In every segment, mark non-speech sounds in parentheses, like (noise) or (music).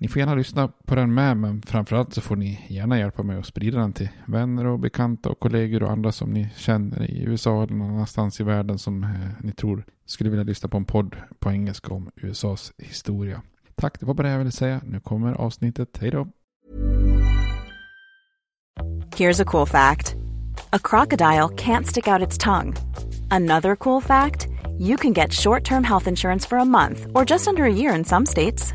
Ni får gärna lyssna på den med, men framförallt så får ni gärna hjälpa mig att sprida den till vänner och bekanta och kollegor och andra som ni känner i USA eller någon annanstans i världen som eh, ni tror skulle vilja lyssna på en podd på engelska om USAs historia. Tack, det var bara det jag ville säga. Nu kommer avsnittet. Hej då! Here's a cool fact. A crocodile can't stick out its tongue. Another cool fact, you can get short-term health insurance for a month or just under a year in some states.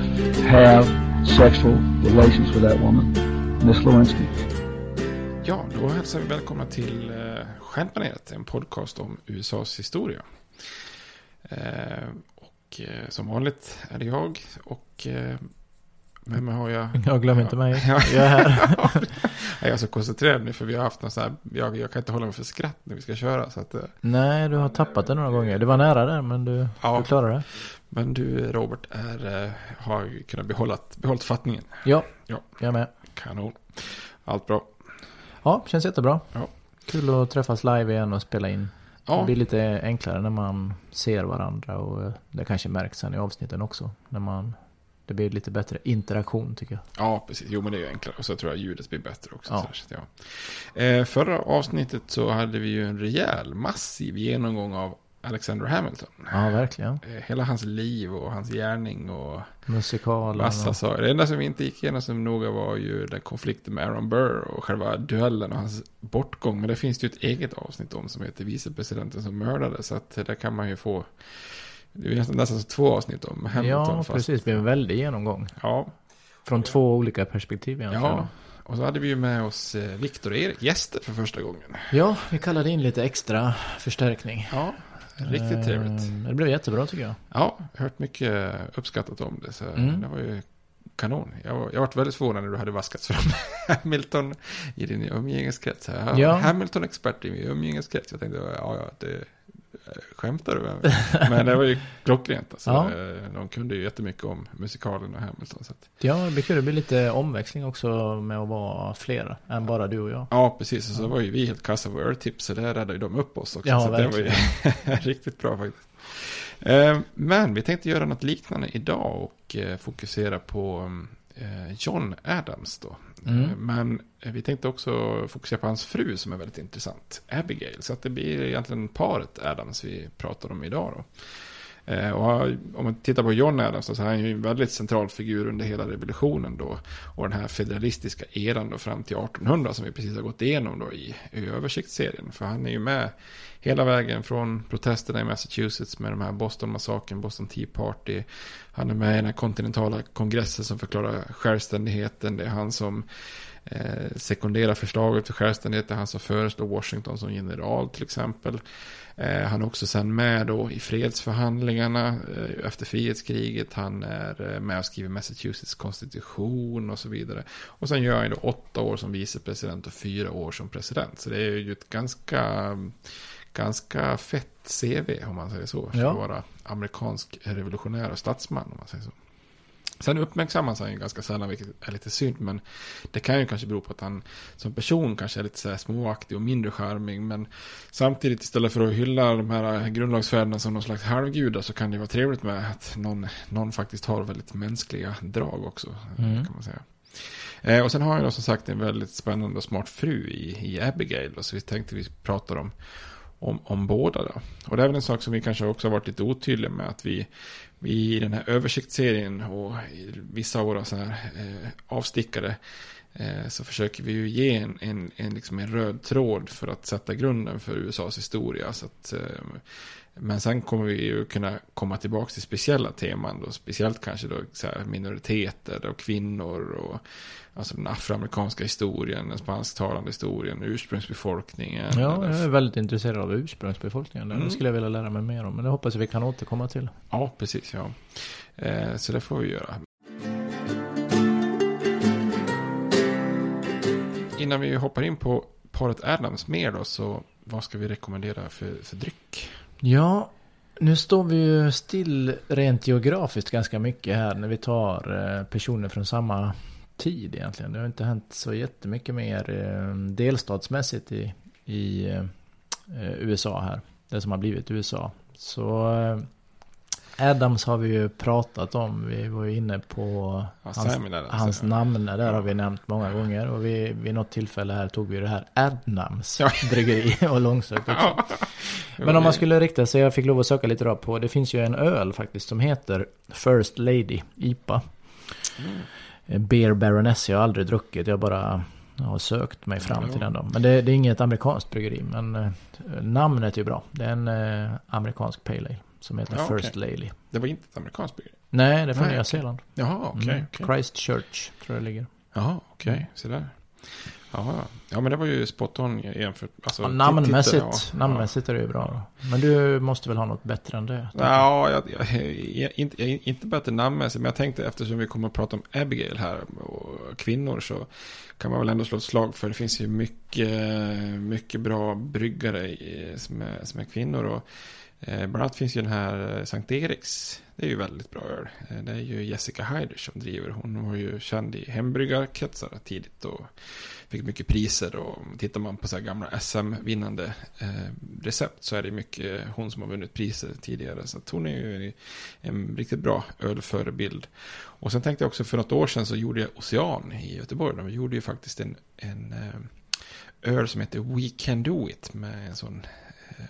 have sexual relations with that woman, Miss Lewinsky. Ja, då hälsar vi välkomna till eh, Stjärnpaneret, en podcast om USAs historia. Eh, och eh, som vanligt är det jag och vem har jag? Jag glömmer inte mig. Ja. Jag är här. (laughs) jag är så koncentrerad nu för vi har haft någon så här, jag, jag kan inte hålla mig för skratt när vi ska köra. Så att, Nej, du har tappat det några gånger. Du var nära där, men du, Ja. du klarade det. Men du Robert är, eh, har kunnat behålla, behållit fattningen. Ja, Ja. jag med. Kanon. Allt bra. Ja, känns jättebra. Ja. Kul att träffas live igen och spela in. Det Ja, blir lite enklare när man ser varandra och eh, det kanske märks sen i avsnitten också. När man, det blir lite bättre interaktion tycker jag. ja, precis. Jo, men det är ju enklare. Och så tror jag ljudet blir bättre också. Ja. Särskilt, ja. Eh, förra avsnittet så hade vi ju en rejäl, massiv genomgång av Alexander Hamilton. Ja, verkligen. Eh, hela hans liv och hans gärning och Musikalen. massa saker. Det enda som vi inte gick igenom så noga var ju den konflikten med Aaron Burr och själva duellen och hans bortgång. Men det finns det ju ett eget avsnitt om som heter vicepresidenten som mördade. Så att där kan man ju få, det är nästan, nästan två avsnitt om Hamilton. ja, fast- precis. Det blir en väldig genomgång. Ja, Från två olika perspektiv egentligen. ja. Och så hade vi ju med oss eh, Viktor och Erik, gäster för första gången. Ja, vi kallade in lite extra förstärkning. Ja, riktigt trevligt. Eh, Det blev jättebra tycker jag. Ja, jag har hört mycket uppskattat om det. Så Mm. det var ju kanon. Jag, jag varit väldigt förvånad när du hade vaskats fram (laughs) Hamilton i din umgängeskrets. Ja. Hamilton-expert i min umgängeskrets. Jag tänkte, ja, ja, det skämtar du med? (laughs) Men det var ju klockrent. Alltså. Ja. De kunde ju jättemycket om musikalen och Hamilton. Så att, Ja, det blir kul. Det blir lite omväxling också med att vara fler än bara du och jag. ja, precis. Och så var ju vi helt kassa på örtips. Så där räddade ju de upp oss också. Ja, så det var ju (laughs) riktigt bra faktiskt. Eh, Men vi tänkte göra något liknande idag och eh, fokusera på eh, John Adams då. Mm. Eh, Men eh, vi tänkte också fokusera på hans fru som är väldigt intressant, Abigail. Så att det blir egentligen paret Adams vi pratar om idag då. Eh, och om man tittar på John Adams så är han ju en väldigt central figur under hela revolutionen då. Och den här federalistiska eran då fram till 1800 som vi precis har gått igenom då i, i översiktsserien. För han är ju med hela vägen från protesterna i Massachusetts med de här Boston-massakern, Boston Tea Party. Han är med i den här kontinentala kongressen som förklarar självständigheten. Det är han som eh, sekunderar förslaget för självständighet. Det är han som föreslår Washington som general till exempel. Eh, han är också sen med då i fredsförhandlingarna eh, efter frihetskriget. Han är eh, med och skriver Massachusetts konstitution och så vidare. Och sen gör han då åtta år som vicepresident och fyra år som president. Så det är ju ett ganska, ganska fett CV om man säger så. För Ja. att vara amerikansk revolutionär och statsman om man säger så. Sen uppmärksammas han ju ganska sällan, vilket är lite synd. Men det kan ju kanske bero på att han som person kanske är lite så här småaktig och mindre charmig. Men samtidigt istället för att hylla de här grundlagsfäderna som någon slags halvgudar så kan det vara trevligt med att någon, någon faktiskt har väldigt mänskliga drag också. Mm. Kan man säga. Eh, och sen har han ju då som sagt en väldigt spännande och smart fru i, i Abigail. Och så vi tänkte vi pratar om, om, om båda då. Och det är väl en sak som vi kanske också har varit lite otydliga med. Att vi, vi i den här översiktsserien och i vissa av våra så här, eh, avstickare. Eh, så försöker vi ju ge en, en, en, liksom en röd tråd för att sätta grunden för USAs historia. Så att, eh, men sen kommer vi ju kunna komma tillbaka till speciella teman. Då, speciellt kanske då minoriteter och kvinnor. Och, alltså den afroamerikanska historien, den spansktalande historien, ursprungsbefolkningen. Ja, jag är väldigt intresserad av ursprungsbefolkningen. Det Mm. skulle jag vilja lära mig mer om. Men det hoppas jag vi kan återkomma till. ja precis. Ja. Eh, så det får vi göra. Innan vi hoppar in på paret Adams mer då, så vad ska vi rekommendera för, för dryck? Ja, nu står vi ju still rent geografiskt ganska mycket här när vi tar eh, personer från samma tid egentligen. Det har inte hänt så jättemycket mer eh, delstatsmässigt i, i eh, USA här. Det som har blivit USA. Så Adams har vi ju pratat om. Vi var ju inne på Ja, hans, Adams, hans ja. namn. Där har vi nämnt många gånger. Och vi, vid något tillfälle här tog vi det här Adnams Ja. (laughs) bryggeri och långsökt också. Men om man skulle rikta sig, jag fick lov att söka lite då på, det finns ju en öl faktiskt som heter First Lady IPA. Mm. Beer Baroness, jag har aldrig druckit, jag bara har sökt mig fram Ja. till den då. Men det, det är inget amerikanskt bryggeri, men eh, namnet är ju bra. Det är en eh, amerikansk pale ale som heter Ja. First Lady. Det var inte ett amerikanskt bryggeri? Nej, det är från Nej, Nya. Zeeland. Jaha, okej. Mm. okej. Christchurch tror jag det ligger. Jaha, okej. Så där. Jaha, ja men det var ju spot on jämfört. Alltså, Ja, titta, namnmässigt, ja. namnmässigt är det ju bra. Men du måste väl ha något bättre än det? Ja, jag, jag, inte, inte bättre namnmässigt, men jag tänkte eftersom vi kommer att prata om Abigail här och kvinnor så kan man väl ändå slå ett slag för det finns ju mycket, mycket bra bryggare som, är, som är kvinnor. Och, Eh, bland annat finns ju den här eh, Sankt Eriks, det är ju väldigt bra öl. Eh, det är ju Jessica Heider som driver. Hon var ju känd i hembryggarkretsar tidigt och fick mycket priser. Och tittar man på så här gamla SM-vinnande recept så är det mycket hon som har vunnit priser tidigare. Så att hon är ju en riktigt bra ölförebild. Och sen tänkte jag också för något år sedan så gjorde jag Ocean i Göteborg. De gjorde ju faktiskt en, en öl som heter We Can Do It med en sån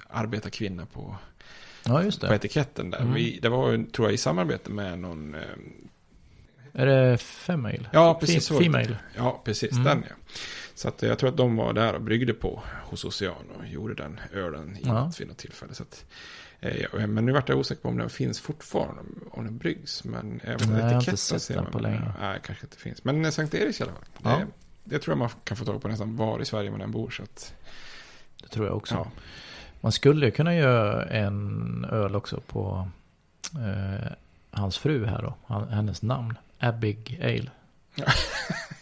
arbetarkvinna på, Ja, just på det. etiketten där. Mm. Vi, det var tror jag, i samarbete med någon... Eh, Är det Female? Ja, precis så. Female. ja, precis. Mm. Den ja. Så att jag tror att de var där och bryggde på hos Ocean och gjorde den ölen i Ja. vid något tillfälle. Så att, eh, ja, men nu vart jag osäker på om den finns fortfarande, om den bryggs. Men även Nej, etiketten ser man- på länge. Nej, kanske inte finns. Men eh, Sankt Eriks i alla fall. Ja. Det, det tror jag man kan få tag på nästan var i Sverige man än bor. Så att, Det tror jag också. ja. Man skulle kunna göra en öl också på eh, hans fru här då. Han, hennes namn. Abigail. (laughs) ja,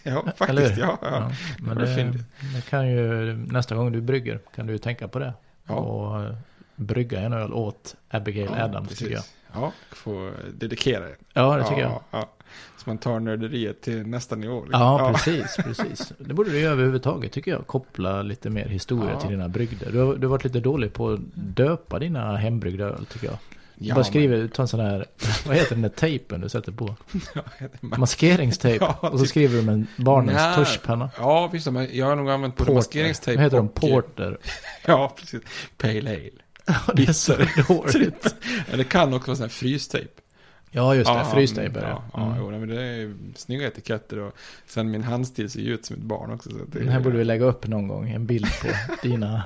Eller faktiskt. hur? Ja, ja. Men det det, kan ju, nästa gång du brygger kan du tänka på det. Ja. Och brygga en öl åt Abigail Ja, Adams precis. tycker jag. Ja, få dedikera det. Ja, det tycker ja, jag. Ja. Så man tar nörderiet till nästa nivå. liksom. Ja, precis, (laughs) precis. Det borde du göra överhuvudtaget tycker jag. Koppla lite mer historia Ja. till dina brygder. Du har, du har varit lite dålig på att döpa dina hembryggda öl tycker jag. Ja, bara skriver, ta en sån här, (laughs) vad heter den där tejpen du sätter på? (laughs) men- Maskeringstejp. Ja, och så typ. skriver du med en barnens Nej. tuschpenna. Ja, visst. Jag har nog använt både maskeringstejp Vad heter de? och... Porter. Ja, precis. Pale ale. Ja, det är så dåligt. Ja, det kan också vara sån här frystejp. Ja, just det. Ja, Frystejp är det. Ja, ja, Mm. nej, men det är snygga etiketter och sen min handstil ser ju ut som ett barn också. Så det, Den här borde vi lägga upp någon gång. En bild på (laughs) dina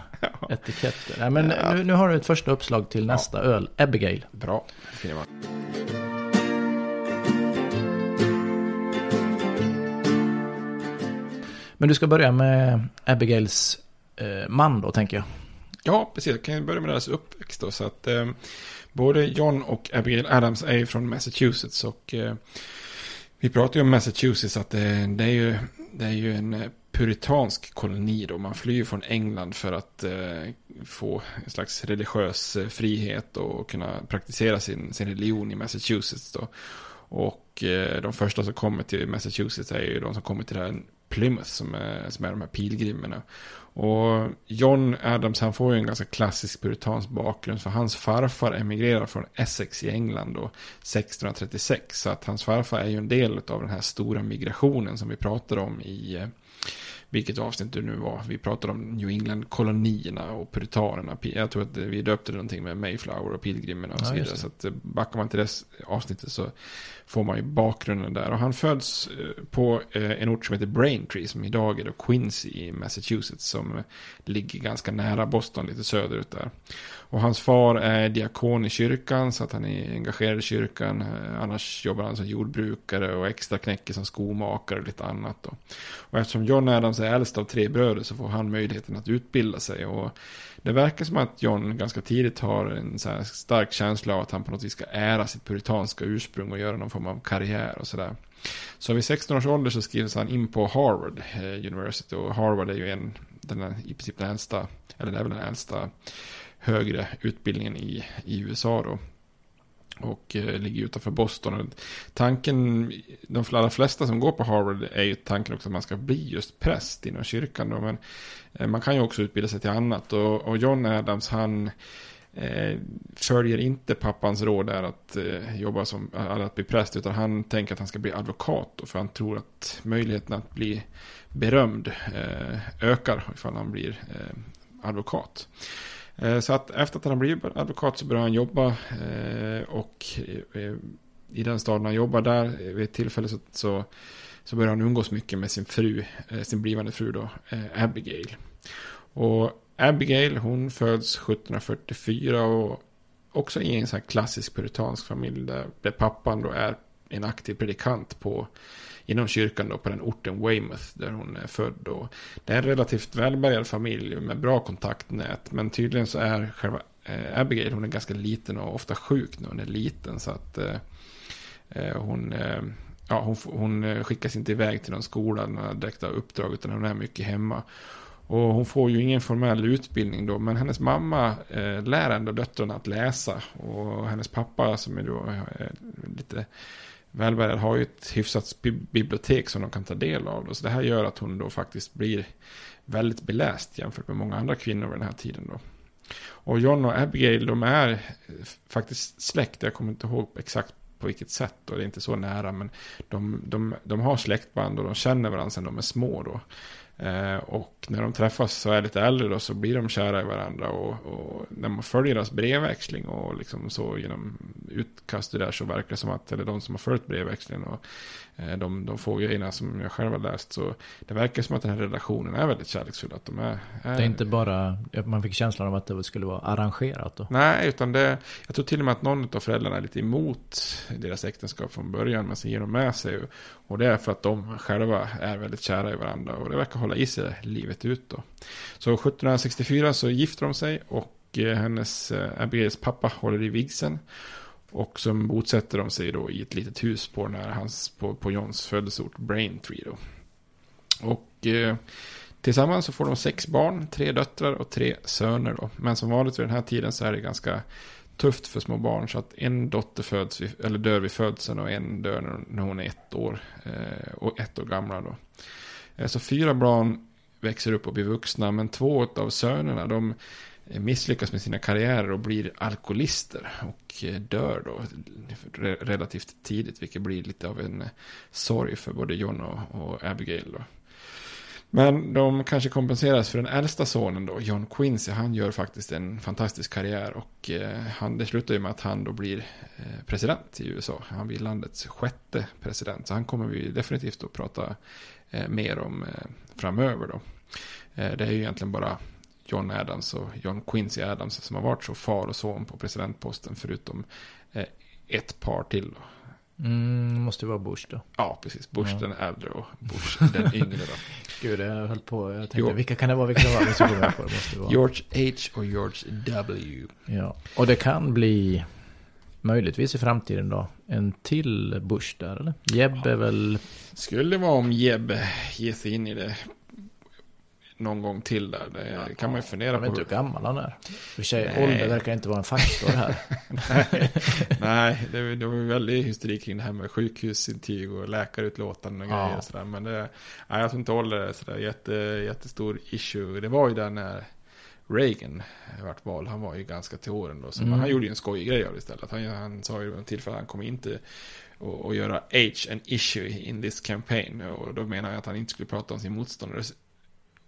etiketter. Nej, men nu, nu har du ett första uppslag till nästa öl. Abigail. Bra, man. Men du ska börja med Abigails eh, man då, tänker jag. Ja, precis. Jag kan börja med deras uppväxt då. Så att eh, både John och Abigail Adams är från Massachusetts. Och eh, vi pratar ju om Massachusetts att det, det, är, ju, det är ju en puritansk koloni då. Man flyr från England för att eh, få en slags religiös eh, frihet och kunna praktisera sin, sin religion i Massachusetts då. Och eh, de första som kommer till Massachusetts är ju de som kommer till det här Plymouth som är, som är de här pilgrimerna. Och John Adams han får ju en ganska klassisk puritansk bakgrund för hans farfar emigrerar från Essex i England då 1636. Så att hans farfar är ju en del av den här stora migrationen som vi pratade om i eh, vilket avsnitt det nu var. Vi pratade om New England-kolonierna och puritanerna. Jag tror att vi döpte det någonting med Mayflower och pilgrimerna och så vidare. så att eh, backar man till det avsnittet så får man ju bakgrunden där. Och han föds eh, på eh, en ort som heter Braintree som idag är då Quincy i Massachusetts som ligger ganska nära Boston, lite söderut där. Och hans far är diakon i kyrkan så att han är engagerad i kyrkan. Annars jobbar han som jordbrukare och extra knäcker som skomakare och lite annat. Då. Och eftersom John Adams sig äldst av tre bröder så får han möjligheten att utbilda sig. Och det verkar som att John ganska tidigt har en så stark känsla av att han på något vis ska ära sitt puritanska ursprung och göra någon form av karriär och sådär. Så vid 16 års ålder så skrivs han in på Harvard eh, University och Harvard är ju en, den är i princip den äldsta, eller det är väl den äldsta högre utbildningen i, i USA då. Och eh, ligger utanför Boston. Tanken, de allra flesta som går på Harvard är ju tanken också att man ska bli just präst inom kyrkan. Då, men eh, man kan ju också utbilda sig till annat. Och, och John Adams han eh, följer inte pappans råd där att eh, jobba som, eller att bli präst. Utan han tänker att han ska bli advokat. Då, för han tror att möjligheten att bli berömd eh, ökar ifall han blir eh, advokat. Eh, så att efter att han blivit advokat så började han jobba eh, och eh, i den staden han jobbar där vid ett tillfälle så, så, så började han umgås mycket med sin fru, sin blivande fru då, Abigail. Och Abigail hon föds 1744 och också i en sån här klassisk puritansk familj där, där pappan då är en aktiv predikant på inom kyrkan då på den orten Weymouth där hon är född. Och det är en relativt välbärgad familj med bra kontaktnät. Men tydligen så är själva eh, Abigail, hon är ganska liten och ofta sjuk när hon är liten. Så att eh, eh hon, eh, ja, hon, hon skickas inte iväg till någon skola, några direkta uppdrag, utan hon är mycket hemma. Och hon får ju ingen formell utbildning då, men hennes mamma eh, lär ändå döttrarna att läsa. Och hennes pappa som är då eh, lite välbärgad har ju ett hyfsat bibliotek som de kan ta del av. Då. Så det här gör att hon då faktiskt blir väldigt beläst jämfört med många andra kvinnor vid den här tiden. Då. Och John och Abigail, de är faktiskt släkt. Jag kommer inte ihåg exakt på vilket sätt. Och det är inte så nära. Men de, de, de har släktband och de känner varandra sedan de är små. Då. Eh, och när de träffas så är lite äldre då så blir de kära i varandra. Och, och när man följer deras brevväxling och liksom så genom utkast där så verkar det som att, eller de som har följt brevväxlingen och de, de få grejerna som jag själv har läst. Så det verkar som att den här relationen är väldigt kärleksfull. Att de är, är... Det är inte bara, man fick känslan av att det skulle vara arrangerat då? Nej, utan det, jag tror till och med att någon av föräldrarna är lite emot deras äktenskap från början. Men sen ger de med sig. Och det är för att de själva är väldigt kära i varandra. Och det verkar hålla i sig livet ut då. Så 1764 så gifter de sig och eh, hennes, äh, Abigails pappa håller i vigseln. Och så bosätter de sig då i ett litet hus på, när hans, på, på Johns födelseort Braintree då. Och eh, tillsammans så får de sex barn, tre döttrar och tre söner då. Men som vanligt vid den här tiden så är det ganska tufft för små barn. Så att en dotter föds vid, eller dör vid födseln och en dör när hon är ett år. Eh, och ett år gamla då. Eh, så fyra barn växer upp och blir vuxna. Men två av sönerna de misslyckas med sina karriärer och blir alkoholister. Och dör då relativt tidigt. Vilket blir lite av en sorg för både John och, Abigail då. Men de kanske kompenseras för den äldsta sonen då, John Quincy. Han gör faktiskt en fantastisk karriär och eh, han, det slutar ju med att han då blir eh, president i USA. Han blir landets sjätte president. Så han kommer vi definitivt att prata eh, mer om framöver då. Det är ju egentligen bara John Adams och John Quincy Adams som har varit så far och son på presidentposten förutom eh, ett par till. Då. Mm, måste vara Bush då. Ja, precis. Bush ja. den äldre och Bush den (laughs) yngre då. Gud, jag höll på. Jag tänkte, Jo. vilka kan det vara? Vilka kan det så jag på, det måste vara. George H och George W. Ja, och det kan bli möjligtvis i framtiden då en till Bush där eller? Jeb är väl, Skulle vara om Jeb ger sig in i det någon gång till där. Det kan man ju fundera jag vet på. inte hur gammal han är. För sig, ålder verkar inte vara en faktor här. (laughs) Nej, det, var- det var ju väldigt hysteri kring det här med sjukhusintyg och läkarutlåtanden och Ja. grejer och sådär. Men det, nej, jag tror inte ålder är sådär jätte, jättestor issue. Det var ju där när Reagan vart vald. Han var ju ganska till åren då. Så Mm. han gjorde ju en skojig grej av det istället. Han, han sa ju vid tillfälle att han kommer inte att att göra age an issue in this campaign. Och då menar jag att han inte skulle prata om sin motståndares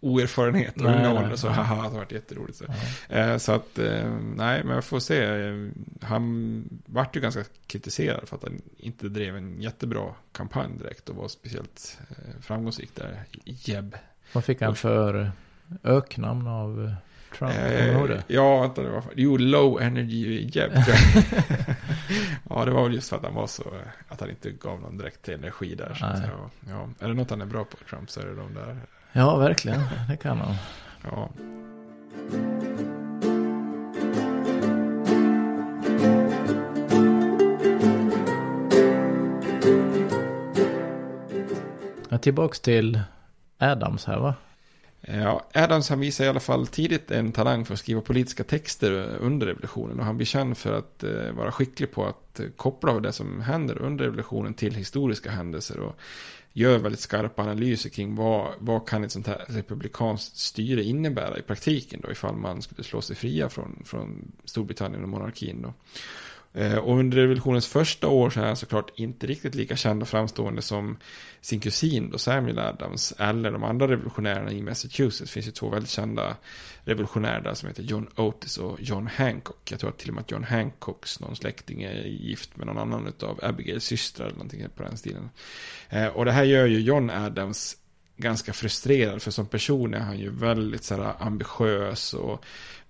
oerfarenhet och unga ålder. Så haha, det har varit jätteroligt. Så. Eh, Så att, eh, nej, men jag får se. Eh, Han vart ju ganska kritiserad för att han inte drev en jättebra kampanj direkt och var speciellt eh, framgångsrik där. Jeb. Vad fick han för öknamn av eh, Trump? Ihåg det? ja, vänta, det var, jo, low energy Jeb. (laughs) ja, det var väl just för att han var så, eh, att han inte gav någon direkt energi där. Så att, ja, ja. Är det något han är bra på, Trump, så är det de där. Ja, verkligen. Det kan han. Ja. Ja, tillbaks till Adams här va? Ja, Adams han visar i alla fall tidigt en talang för att skriva politiska texter under revolutionen. Och han blir känd för att eh, vara skicklig på att eh, koppla det som händer under revolutionen till historiska händelser. Och gör väldigt skarpa analyser kring vad, vad kan ett sånt här republikanskt styre innebära i praktiken då ifall man skulle slå sig fria från, från Storbritannien och monarkin då. Eh, och under revolutionens första år så är han såklart inte riktigt lika känd och framstående som sin kusin då Samuel Adams eller de andra revolutionärerna i Massachusetts. Det finns ju två väldigt kända revolutionärer där som heter John Otis och John Hancock. Jag tror att till och med att John Hancocks någon släkting är gift med någon annan av Abigails systrar eller någonting på den stilen. Eh, och det här gör ju John Adams ganska frustrerad för som person är han ju väldigt så här, ambitiös och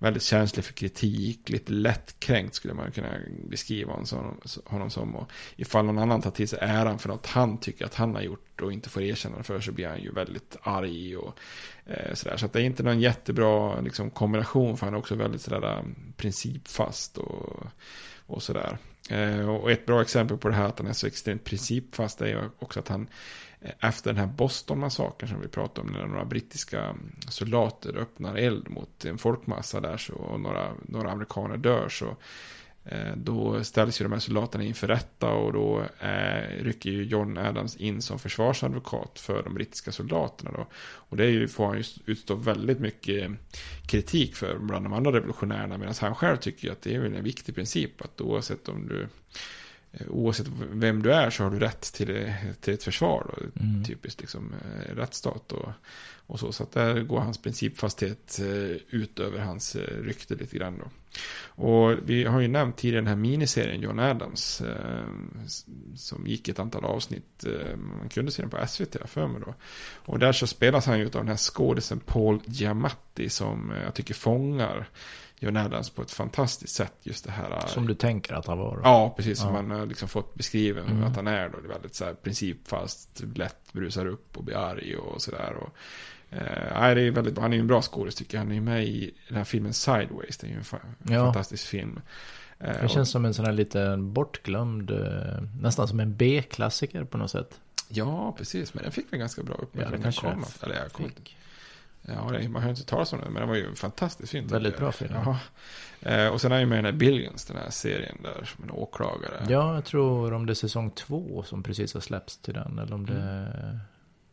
väldigt känslig för kritik, lite lättkränkt skulle man kunna beskriva honom som. Honom som. Och ifall någon annan tar till sig äran för något han tycker att han har gjort och inte får erkänna för så blir han ju väldigt arg och eh, sådär. Så att det är inte någon jättebra liksom, kombination för han är också väldigt sådär eh, principfast och, och sådär. Eh, och ett bra exempel på det här att han är så extremt principfast är ju också att han efter den här Boston-massakern som vi pratade om, när några brittiska soldater öppnar eld mot en folkmassa där så, och några, några amerikaner dör så eh, då ställs ju de här soldaterna inför rätta och då eh, rycker ju John Adams in som försvarsadvokat för de brittiska soldaterna då. Och det är ju, får han ju utstå väldigt mycket kritik för bland de andra revolutionärerna medan han själv tycker ju att det är en viktig princip att oavsett om du Oavsett vem du är så har du rätt till, till ett försvar. Då. Mm. Typiskt liksom eh, rättsstat och, och så. Så att där går hans principfasthet eh, ut över hans eh, rykte lite grann då. Och vi har ju nämnt tidigare den här miniserien John Adams. Eh, som gick ett antal avsnitt. Eh, man kunde se den på SVT för mig då. Och där så spelas han ju av den här skådisen Paul Giamatti. Som eh, jag tycker fångar John Adams på ett fantastiskt sätt. Just det här. eh, Som du tänker att han var. då. Ja, precis som Ja. man har liksom fått beskriven Mm. att han är då. Det är väldigt så här principfast, lätt brusar upp och blir arg och sådär. Och, eh, nej, det är väldigt bra. Han är ju en bra skådis tycker jag. Han är ju med i den här filmen Sideways. Det är ju en fa- Ja. fantastisk film. Eh, Det känns som en sån här lite bortglömd, eh, nästan som en B-klassiker på något sätt. och, ja, precis. Men den fick väl ganska bra Ja, uppmärksamhet. kanske den kom. Eller jag inte fick. Ja, det, man har inte talat om den, men det var ju en fantastisk film. Väldigt bra film. Ja. Eh, och sen är ju med den här Billions, den här serien där, som en åklagare. Ja, jag tror om det är säsong två som precis har släppts till den. Eller om det Mm.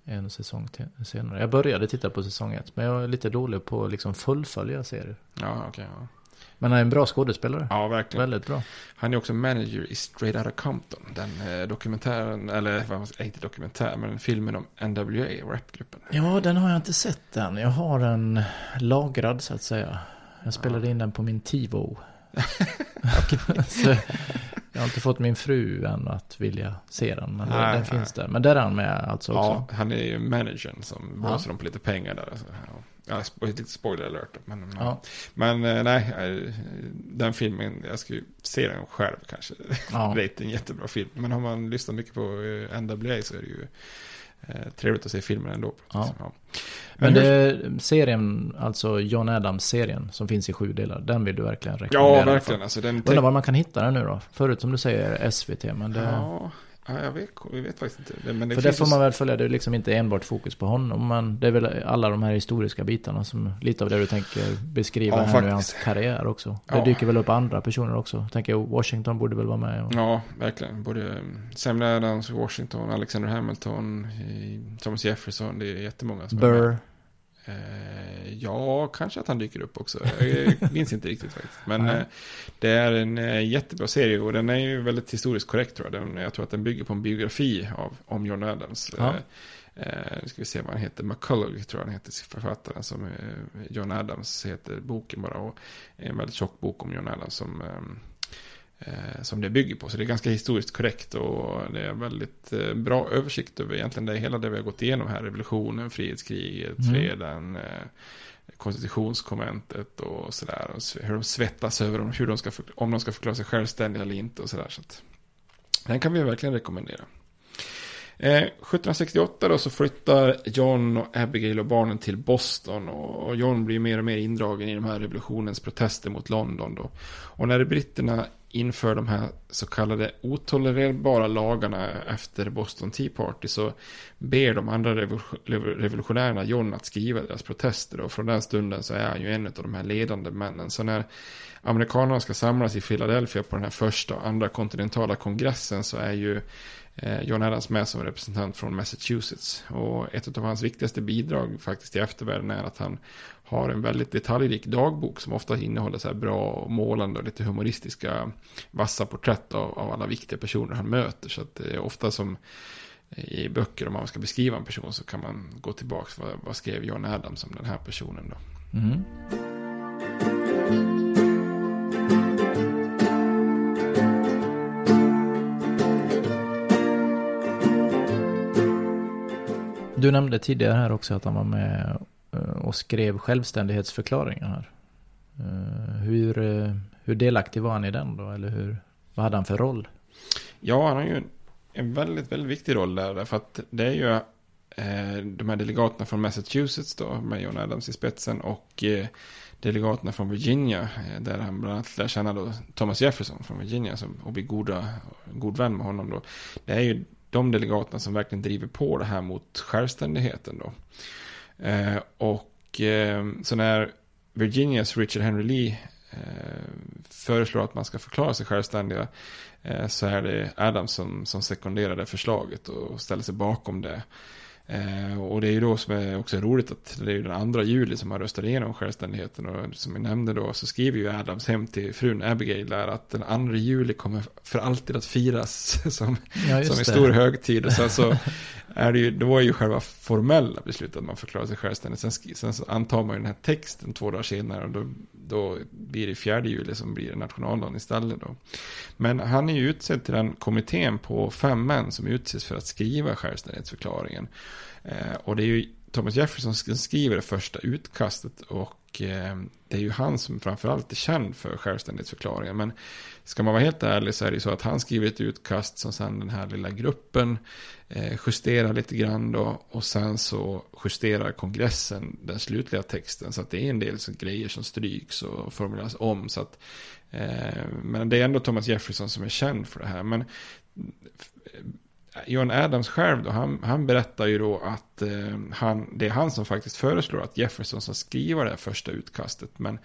är en säsong till, senare. Jag började titta på säsong ett. Men jag är lite dålig på att liksom fullfölja serier. Ja, okej. ja. Men han är en bra skådespelare. ja, verkligen. Väldigt bra. Han är också manager i Straight Outta Compton. Den eh, dokumentären, eller vad man ska, inte dokumentär, men filmen om NWA, rapgruppen. Ja, den har jag inte sett än. Jag har den lagrad så att säga. Jag spelade in den på min TiVo. (laughs) (laughs) så jag har inte fått min fru än att vilja se den. Men Nej, den nej. finns där. Men där är han med alltså också. Ja, han är ju managern som Ja. blåser dem på lite pengar där. Alltså. Ja, lite spoiler alert. Men, ja. Men eh, nej, eh, den filmen, jag ska ju se den själv kanske. Ja. (laughs) Det är inte en jättebra film. Men har man lyssnat mycket på eh, NWA så är det ju trevligt att se filmen ändå. Ja. Ja. Men hur- det, serien, alltså John Adams-serien som finns i sju delar, den vill du verkligen rekommendera? Ja, verkligen. Alltså, den Undrar var man kan hitta den nu då? Förut som du säger SVT, men det... Ja, ja, jag vet, jag vet faktiskt inte. Men det för det får man väl följa, det är liksom inte enbart fokus på honom, men det är väl alla de här historiska bitarna som lite av det du tänker beskriva Ja, här nu i faktiskt. hans karriär också. Det Ja. dyker väl upp andra personer också. Tänker Washington borde väl vara med. Och... Ja, verkligen. Både Sam Adams, Washington, Alexander Hamilton, Thomas Jefferson. Det är jättemånga som är med. Eh, ja, kanske att han dyker upp också. Jag (laughs) minns inte riktigt faktiskt. Men Nej. eh, det är en eh, jättebra serie och den är ju väldigt historiskt korrekt tror jag. Den, jag tror att den bygger på en biografi av, om John Adams. Ja. Eh, nu ska vi se vad han heter. McCullough tror jag han heter, författaren som eh, John Adams heter boken bara. Och en väldigt tjock bok om John Adams som, som det bygger på. Så det är ganska historiskt korrekt och det är väldigt eh, bra översikt över egentligen det, hela det vi har gått igenom här. Revolutionen, frihetskriget, Mm. freden, eh, konstitutionskonventet och sådär. Hur de svettas över om, hur de ska, om de ska förklara sig självständiga eller inte och sådär. Så att, den kan vi verkligen rekommendera. Eh, 1768 då så flyttar John och Abigail och barnen till Boston och och John blir mer och mer indragen i de här revolutionens protester mot London då. Och när britterna inför de här så kallade otolererbara lagarna efter Boston Tea Party så ber de andra revolutionärerna John att skriva deras protester och från den stunden så är han ju en av de här ledande männen. Så när amerikanerna ska samlas i Philadelphia på den här första och andra kontinentala kongressen så är ju eh, John Adams med som representant från Massachusetts. Och ett av hans viktigaste bidrag faktiskt till eftervärlden är att han har en väldigt detaljrik dagbok som ofta innehåller så här bra och målande och lite humoristiska vassa porträtt av, av alla viktiga personer han möter. Så att det är ofta som i böcker om man ska beskriva en person så kan man gå tillbaka vad, vad skrev John Adams om den här personen då. Mm. Du nämnde tidigare här också att han var med Eh, och skrev självständighetsförklaringen här. Eh, hur, eh, hur delaktig var han i den då? Eller hur, vad hade han för roll? Ja, han har ju en, väldigt, väldigt viktig roll där. Därför att det är ju eh, de här delegaterna från Massachusetts då, med John Adams i spetsen. Och eh, delegaterna från Virginia, eh, där han bland annat lär känna då Thomas Jefferson från Virginia som, och blir goda, god vän med honom då. Det är ju de delegaterna som verkligen driver på det här mot självständigheten då. Eh, och eh, så när Virginias Richard Henry Lee eh, föreslår att man ska förklara sig självständiga så är det Adams som, som sekunderar det förslaget och ställer sig bakom det. Och det är ju då som är också roligt att det är ju den andra juli som man röstar igenom självständigheten och som jag nämnde då så skriver ju Adams hem till frun Abigail där att den andra juli kommer för alltid att firas (laughs) som, Ja, som en stor högtid. Och sen så (laughs) är det ju, då är ju själva formella beslutet att man förklarar sig självständig. Sen, sen så antar man ju den här texten två dagar senare och då, då blir det fjärde juli som blir nationaldagen istället då. Men han är ju utsedd till den kommittén på fem män som utses för att skriva självständighetsförklaringen. Eh, och det är ju Thomas Jefferson som skriver det första utkastet och eh, det är ju han som framförallt är känd för självständighetsförklaringen. Men ska man vara helt ärlig så är det ju så att han skriver ett utkast som sen den här lilla gruppen eh, justerar lite grann då. Och sen så justerar kongressen den slutliga texten. Så att det är en del så grejer som stryks och formuleras om. Så att eh, men det är ändå Thomas Jefferson som är känd för det här. Men John Adams själv då, han, han berättar ju då att eh, han, det är han som faktiskt föreslår att Jefferson ska skriva det här första utkastet. Men,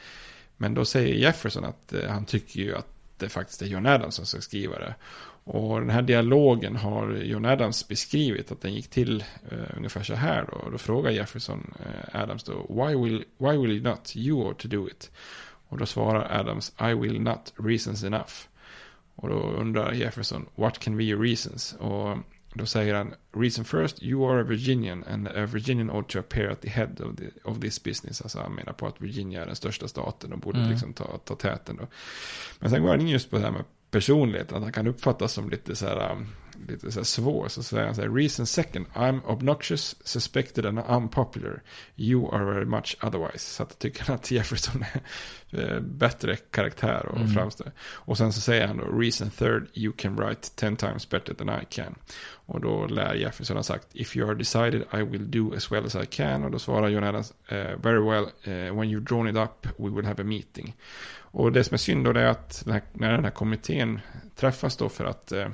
men då säger Jefferson att eh, han tycker ju att det faktiskt är John Adams som ska skriva det. Och den här dialogen har John Adams beskrivit att den gick till eh, ungefär så här då. Och då frågar Jefferson eh, Adams då, why will, why will you not, you ought to do it? Och då svarar Adams, I will not, reasons enough. Och då undrar Jefferson, what can be your reasons? Och då säger han, reason first, you are a Virginian and a Virginian ought to appear at the head of, the, of this business. Alltså han menar på att Virginia är den största staten och borde Mm. liksom ta, ta täten då. Men sen går han in just på det här med personlighet, att han kan uppfattas som lite så här, lite så här svår. Så säger han så här, reason second, I'm obnoxious, suspected and unpopular. You are very much otherwise. Så att jag tycker att Jefferson är eh, bättre karaktär och Mm. framstår. Och sen så säger han då, reason third, you can write ten times better than I can. Och då lär Jefferson ha sagt, if you are decided I will do as well as I can. Och då svarar John Adams, eh, very well, eh, when you've drawn it up, we will have a meeting. Och det som är synd då är att den här, när den här kommittén träffas då för att eh,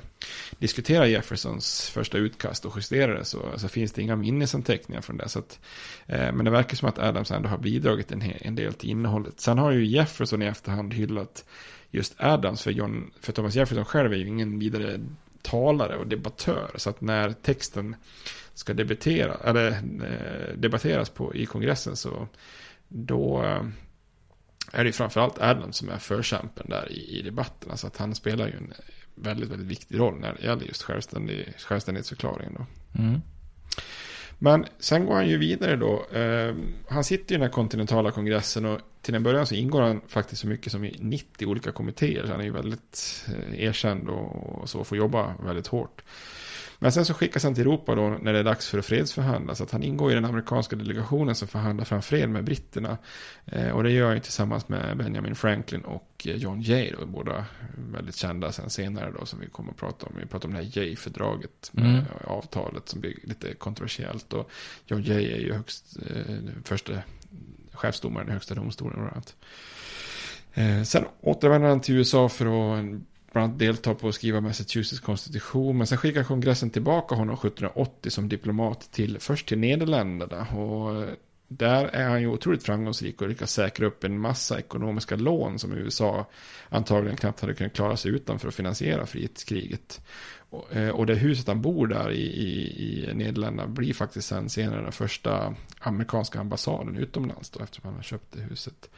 diskutera Jeffersons första utkast och justera det så, så finns det inga minnesanteckningar från det. Så att, eh, men det verkar som att Adams ändå har bidragit en, en del till innehållet. Sen har ju Jefferson i efterhand hyllat just Adams för, John, för Thomas Jefferson själv är ju ingen vidare talare och debattör. Så att när texten ska debattera, eller, eh, debatteras på, i kongressen så då eh, är det ju framförallt Adams som är förkämpen där i, i debatten. Alltså att han spelar ju en väldigt, väldigt viktig roll när det gäller just självständig, självständighetsförklaringen då. Mm. Men sen går han ju vidare då. Eh, han sitter i den här kontinentala kongressen och till en början så ingår han faktiskt så mycket som i 90 olika kommittéer. Så han är ju väldigt eh, erkänd och, och så får jobba väldigt hårt. Men sen så skickas han till Europa då när det är dags för att fredsförhandla. Så att han ingår i den amerikanska delegationen som förhandlar fram fred med britterna. Eh, och det gör han tillsammans med Benjamin Franklin och eh, John Jay då. Båda väldigt kända sen senare då som vi kommer att prata om. Vi pratar om det här Jay-fördraget. Med Mm. avtalet som blir lite kontroversiellt. Och John Jay är ju högst, eh, första chefsdomaren i högsta domstolen. bland annat. Eh, sen återvänder han till USA för att bland annat delta på att skriva Massachusetts konstitution. Men sen skickar kongressen tillbaka honom 1780 som diplomat till först till Nederländerna. Och eh, där är han ju otroligt framgångsrik och lyckas säkra upp en massa ekonomiska lån som USA antagligen knappt hade kunnat klara sig utan för att finansiera frihetskriget. Och, eh, och det huset han bor där i, i, i Nederländerna blir faktiskt sen senare den första amerikanska ambassaden utomlands då eftersom han har köpt det huset.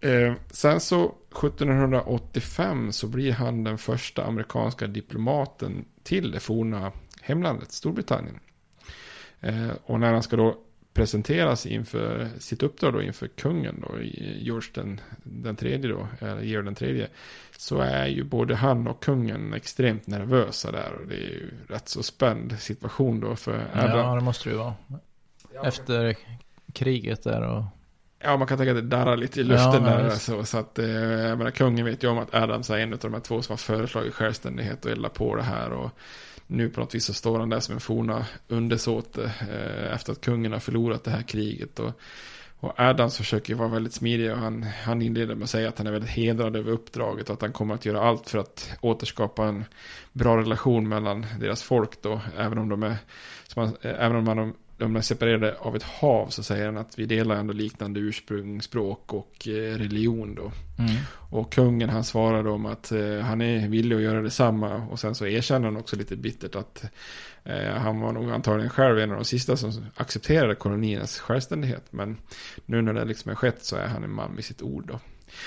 Eh, sen så 1785 så blir han den första amerikanska diplomaten till det forna hemlandet Storbritannien. Eh, och när han ska då presenteras inför sitt uppdrag då inför kungen då, George den, den tredje då, eller Georg den tredje, så är ju både han och kungen extremt nervösa där och det är ju rätt så spänd situation då för Adam. Ja, det måste det ju vara. Efter kriget där och... Ja, man kan tänka att det darrar lite i luften Ja, där. Så, så att, eh, jag menar, kungen vet ju om att Adams är en av de här två som har föreslagit självständighet och eldar på det här. Och nu på något vis så står han där som en forna undersåte eh, efter att kungen har förlorat det här kriget. Och, och Adams försöker vara väldigt smidig och han, han inleder med att säga att han är väldigt hedrad över uppdraget och att han kommer att göra allt för att återskapa en bra relation mellan deras folk då. Även om de är, som han, eh, även om man, de är separerade av ett hav så säger han att vi delar ändå liknande ursprung, språk och eh, religion då. Mm. Och kungen han svarar då om att eh, han är villig att göra detsamma. Och sen så erkänner han också lite bittert att eh, han var nog antagligen själv en av de sista som accepterade koloniernas självständighet. Men nu när det liksom är skett så är han en man vid sitt ord då.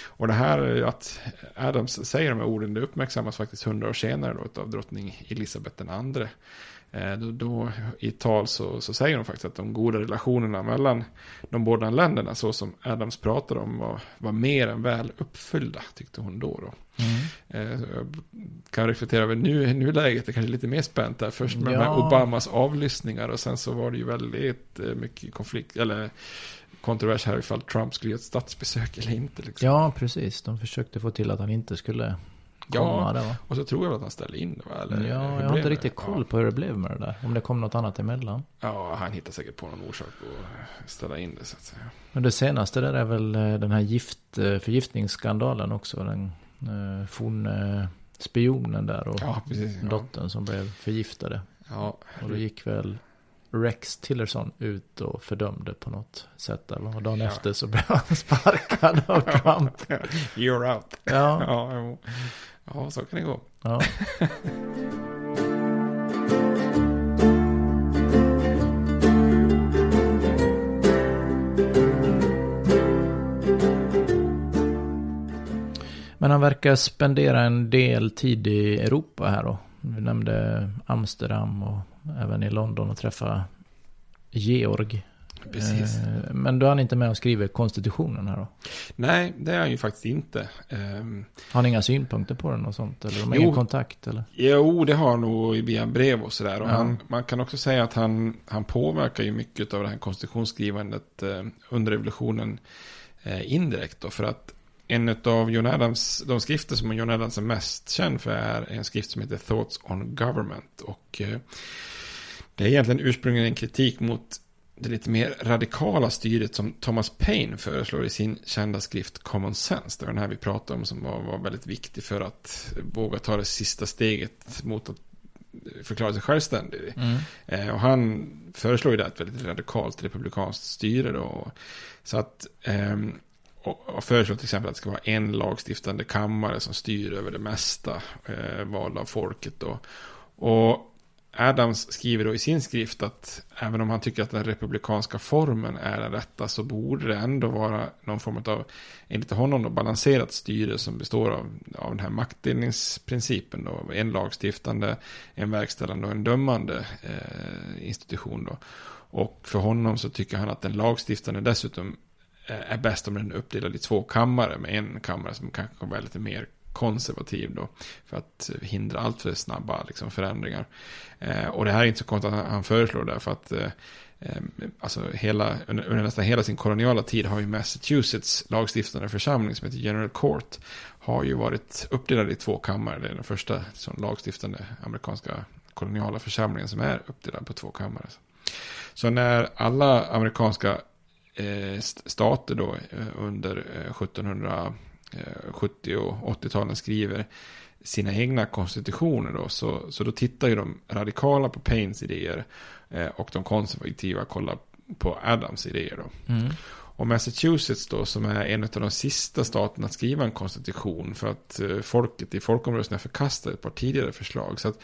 Och det här att Adams säger de här orden det uppmärksammas faktiskt hundra år senare då av drottning Elisabeth. Eh, Då, då i ett tal så, så säger de faktiskt att de goda relationerna mellan de båda länderna så som Adams pratar om var, var mer än väl uppfyllda tyckte hon då. då. Mm. Eh, Jag kan reflektera över nu, nuläget, det kanske är lite mer spänt där. Först med de här Ja. Obamas avlyssningar och sen så var det ju väldigt eh, mycket konflikt, eller kontrovers här ifall Trump skulle göra ett statsbesök eller inte. Liksom. Ja, precis. De försökte få till att han inte skulle komma Ja, där va? och så tror jag att han ställde in det va? Eller, ja, jag har inte det? riktigt koll Ja. på hur det blev med det där. Om det kom något annat emellan. Ja, han hittar säkert på någon orsak att ställa in det så att säga. Men det senaste där är väl eh, den här gift, eh, förgiftningsskandalen också. Den eh, forne spionen där och Ja, precis. Ja. dottern som blev förgiftade. Ja, Och då gick väl Rex Tillerson ut och fördömde på något sätt va? Och dagen Ja. efter så blev han (laughs) sparkad av Trump. You're out. Ja, Ja ja, så kan det gå. ja. Men han verkar spendera en del tid i Europa här då. Vi nämnde Amsterdam och även i London och träffa Georg Precis. Eh, Men då är han inte med och skriver konstitutionen här då? Nej, det är han ju faktiskt inte. Ehm, Har ni inga synpunkter på den och sånt? Eller de har Jo. ingen kontakt eller? Jo, det har han nog via brev och sådär. Och Ja. han, man kan också säga att han, han påverkar ju mycket av det här konstitutionsskrivandet eh, under revolutionen eh, indirekt. Då, för att en av John Adams, de skrifter som John Adams är mest känd för är en skrift som heter Thoughts on Government. Och det är egentligen ursprungligen en kritik mot det lite mer radikala styret som Thomas Paine föreslår i sin kända skrift Common Sense. Det var den här vi pratade om som var, var väldigt viktig för att våga ta det sista steget mot att förklara sig självständig. Eh, och han föreslår ju det ett väldigt radikalt republikanskt styre då. Så att, ehm, och, och föreslår till exempel att det ska vara en lagstiftande kammare som styr över det mesta, eh, vald av folket då. Och Adams skriver då i sin skrift att även om han tycker att den republikanska formen är den rätta så borde det ändå vara någon form av, enligt honom då, balanserat styre som består av, av den här maktdelningsprincipen då. En lagstiftande, en verkställande och en dömande eh, institution då. Och för honom så tycker han att den lagstiftande dessutom eh, är bäst om den är uppdelad i två kammare med en kammare som kanske kan vara lite mer konservativ då. För att hindra allt för snabba liksom, förändringar. Eh, och det här är inte så konstigt att han föreslår det. För att eh, eh, alltså hela, under, under nästan hela sin koloniala tid har ju Massachusetts lagstiftande församling som heter General Court. Har ju varit uppdelad i två kammare. Det är den första som lagstiftande amerikanska koloniala församlingen som är uppdelad på två kammare. Så när alla amerikanska eh, stater då eh, under eh, 1700 Eh, 70 och 80-talen skriver sina egna konstitutioner då, så, så då tittar ju de radikala på Paynes idéer eh, och de konservativa kollar på Adams idéer då. Mm. Och Massachusetts då, som är en av de sista staterna att skriva en konstitution för att eh, folket i folkomröstningar förkastade ett par tidigare förslag. Så att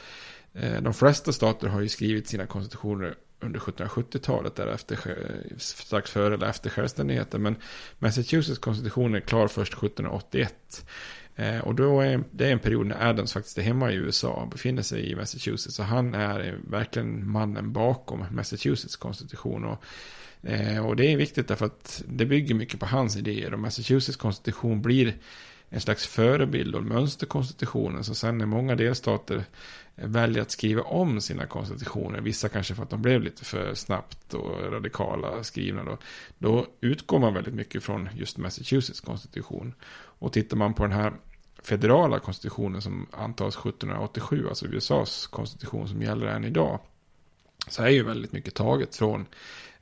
eh, de flesta stater har ju skrivit sina konstitutioner under 1770-talet, därefter, eh, strax före eller efter självständigheten. Men Massachusetts konstitution är klar först 1781. Eh, och då är det är en period när Adams faktiskt är hemma i USA och befinner sig i Massachusetts. Så han är verkligen mannen bakom Massachusetts konstitution. Och, eh, och det är viktigt därför att det bygger mycket på hans idéer. Och Massachusetts konstitution blir en slags förebild och mönsterkonstitutionen. Så sen när många delstater väljer att skriva om sina konstitutioner, vissa kanske för att de blev lite för snabbt och radikala skrivna då, då utgår man väldigt mycket från just Massachusetts konstitution. Och tittar man på den här federala konstitutionen som antas 1787, alltså USAs konstitution som gäller än idag, så är ju väldigt mycket taget från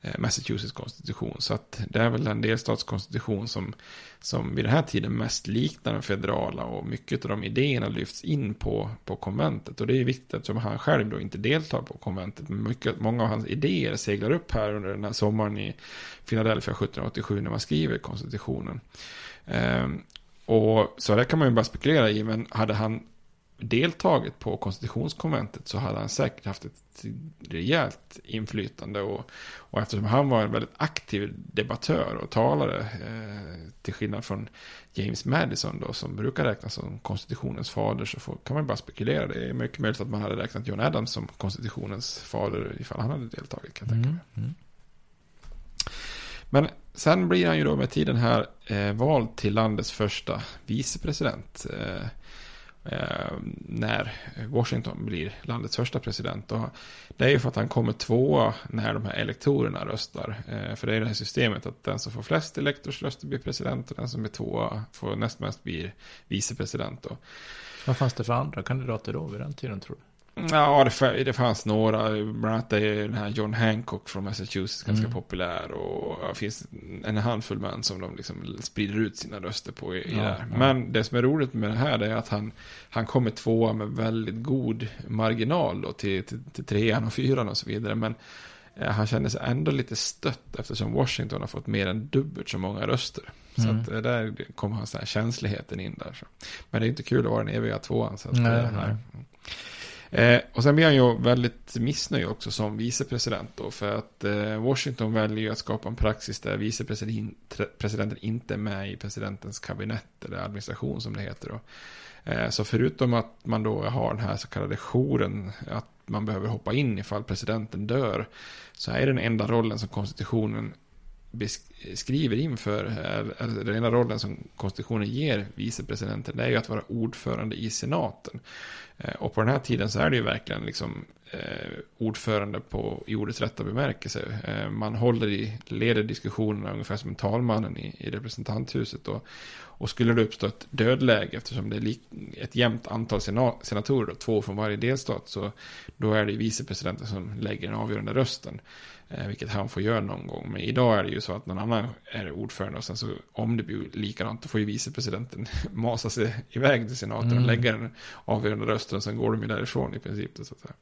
Eh, Massachusetts konstitution. Så att det är väl den delstatskonstitution som, som vid den här tiden mest liknar den federala och mycket av de idéerna lyfts in på, på konventet. Och det är viktigt eftersom han själv då inte deltar på konventet. Men mycket, många av hans idéer seglar upp här under den här sommaren i Philadelphia 1787 när man skriver konstitutionen. Ehm, och så det kan man ju bara spekulera i, men hade han deltagit på konstitutionskonventet så hade han säkert haft ett rejält inflytande. Och, och eftersom han var en väldigt aktiv debattör och talare, eh, till skillnad från James Madison då, som brukar räknas som konstitutionens fader, så får, kan man bara spekulera. Det är mycket möjligt att man hade räknat John Adams som konstitutionens fader ifall han hade deltagit, kan jag tänka mig. Mm. Mm. Men sen blir han ju då med tiden här eh, vald till landets första vicepresident. Eh, eh, Eh, när Washington blir landets första president. Och det är ju för att han kommer tvåa när de här elektorerna röstar. Eh, för det är det här systemet att den som får flest elektorsröster blir president och den som är tvåa får näst mest blir vicepresident. Då. Vad fanns det för andra kandidater då vid den tiden tror du? Ja, det, det fanns några. Bland annat är den här John Hancock från Massachusetts ganska Mm. populär. Och det finns en handfull män som de liksom sprider ut sina röster på i, Ja, det här. ja. Men det som är roligt med det här är att han, han kommer tvåa med väldigt god marginal då till, till, till trean och fyran och så vidare. Men eh, han känner sig ändå lite stött eftersom Washington har fått mer än dubbelt så många röster. Så Mm. att eh, där kommer hans här känsligheten in där. Så. Men det är inte kul att vara den eviga tvåan. Så att, Nej, eh, nej. Eh, och sen blir han ju väldigt missnöjd också som vicepresident då. För att eh, Washington väljer ju att skapa en praxis där vicepresidenten inte är med i presidentens kabinett eller administration som det heter då. Eh, så förutom att man då har den här så kallade jouren, att man behöver hoppa in ifall presidenten dör. Så är den enda rollen som konstitutionen skriver inför, eh, eller den enda rollen som konstitutionen ger vicepresidenten, det är ju att vara ordförande i senaten. Eh, och på den här tiden så är det ju verkligen liksom eh, ordförande på i ordets rätta bemärkelse. Eh, man håller i, leder diskussionerna ungefär som talmannen i, i representanthuset. Och, och skulle det uppstå ett dödläge, eftersom det är lik, ett jämnt antal senatorer, två från varje delstat, så då är det vicepresidenten som lägger den avgörande rösten. Eh, vilket han får göra någon gång. Men idag är det ju så att någon annan är ordförande och sen så om det blir likadant då får ju vicepresidenten (laughs) masa sig iväg till senaten mm. och lägga den avgörande rösten och sen går de ju därifrån i princip. Så, att säga.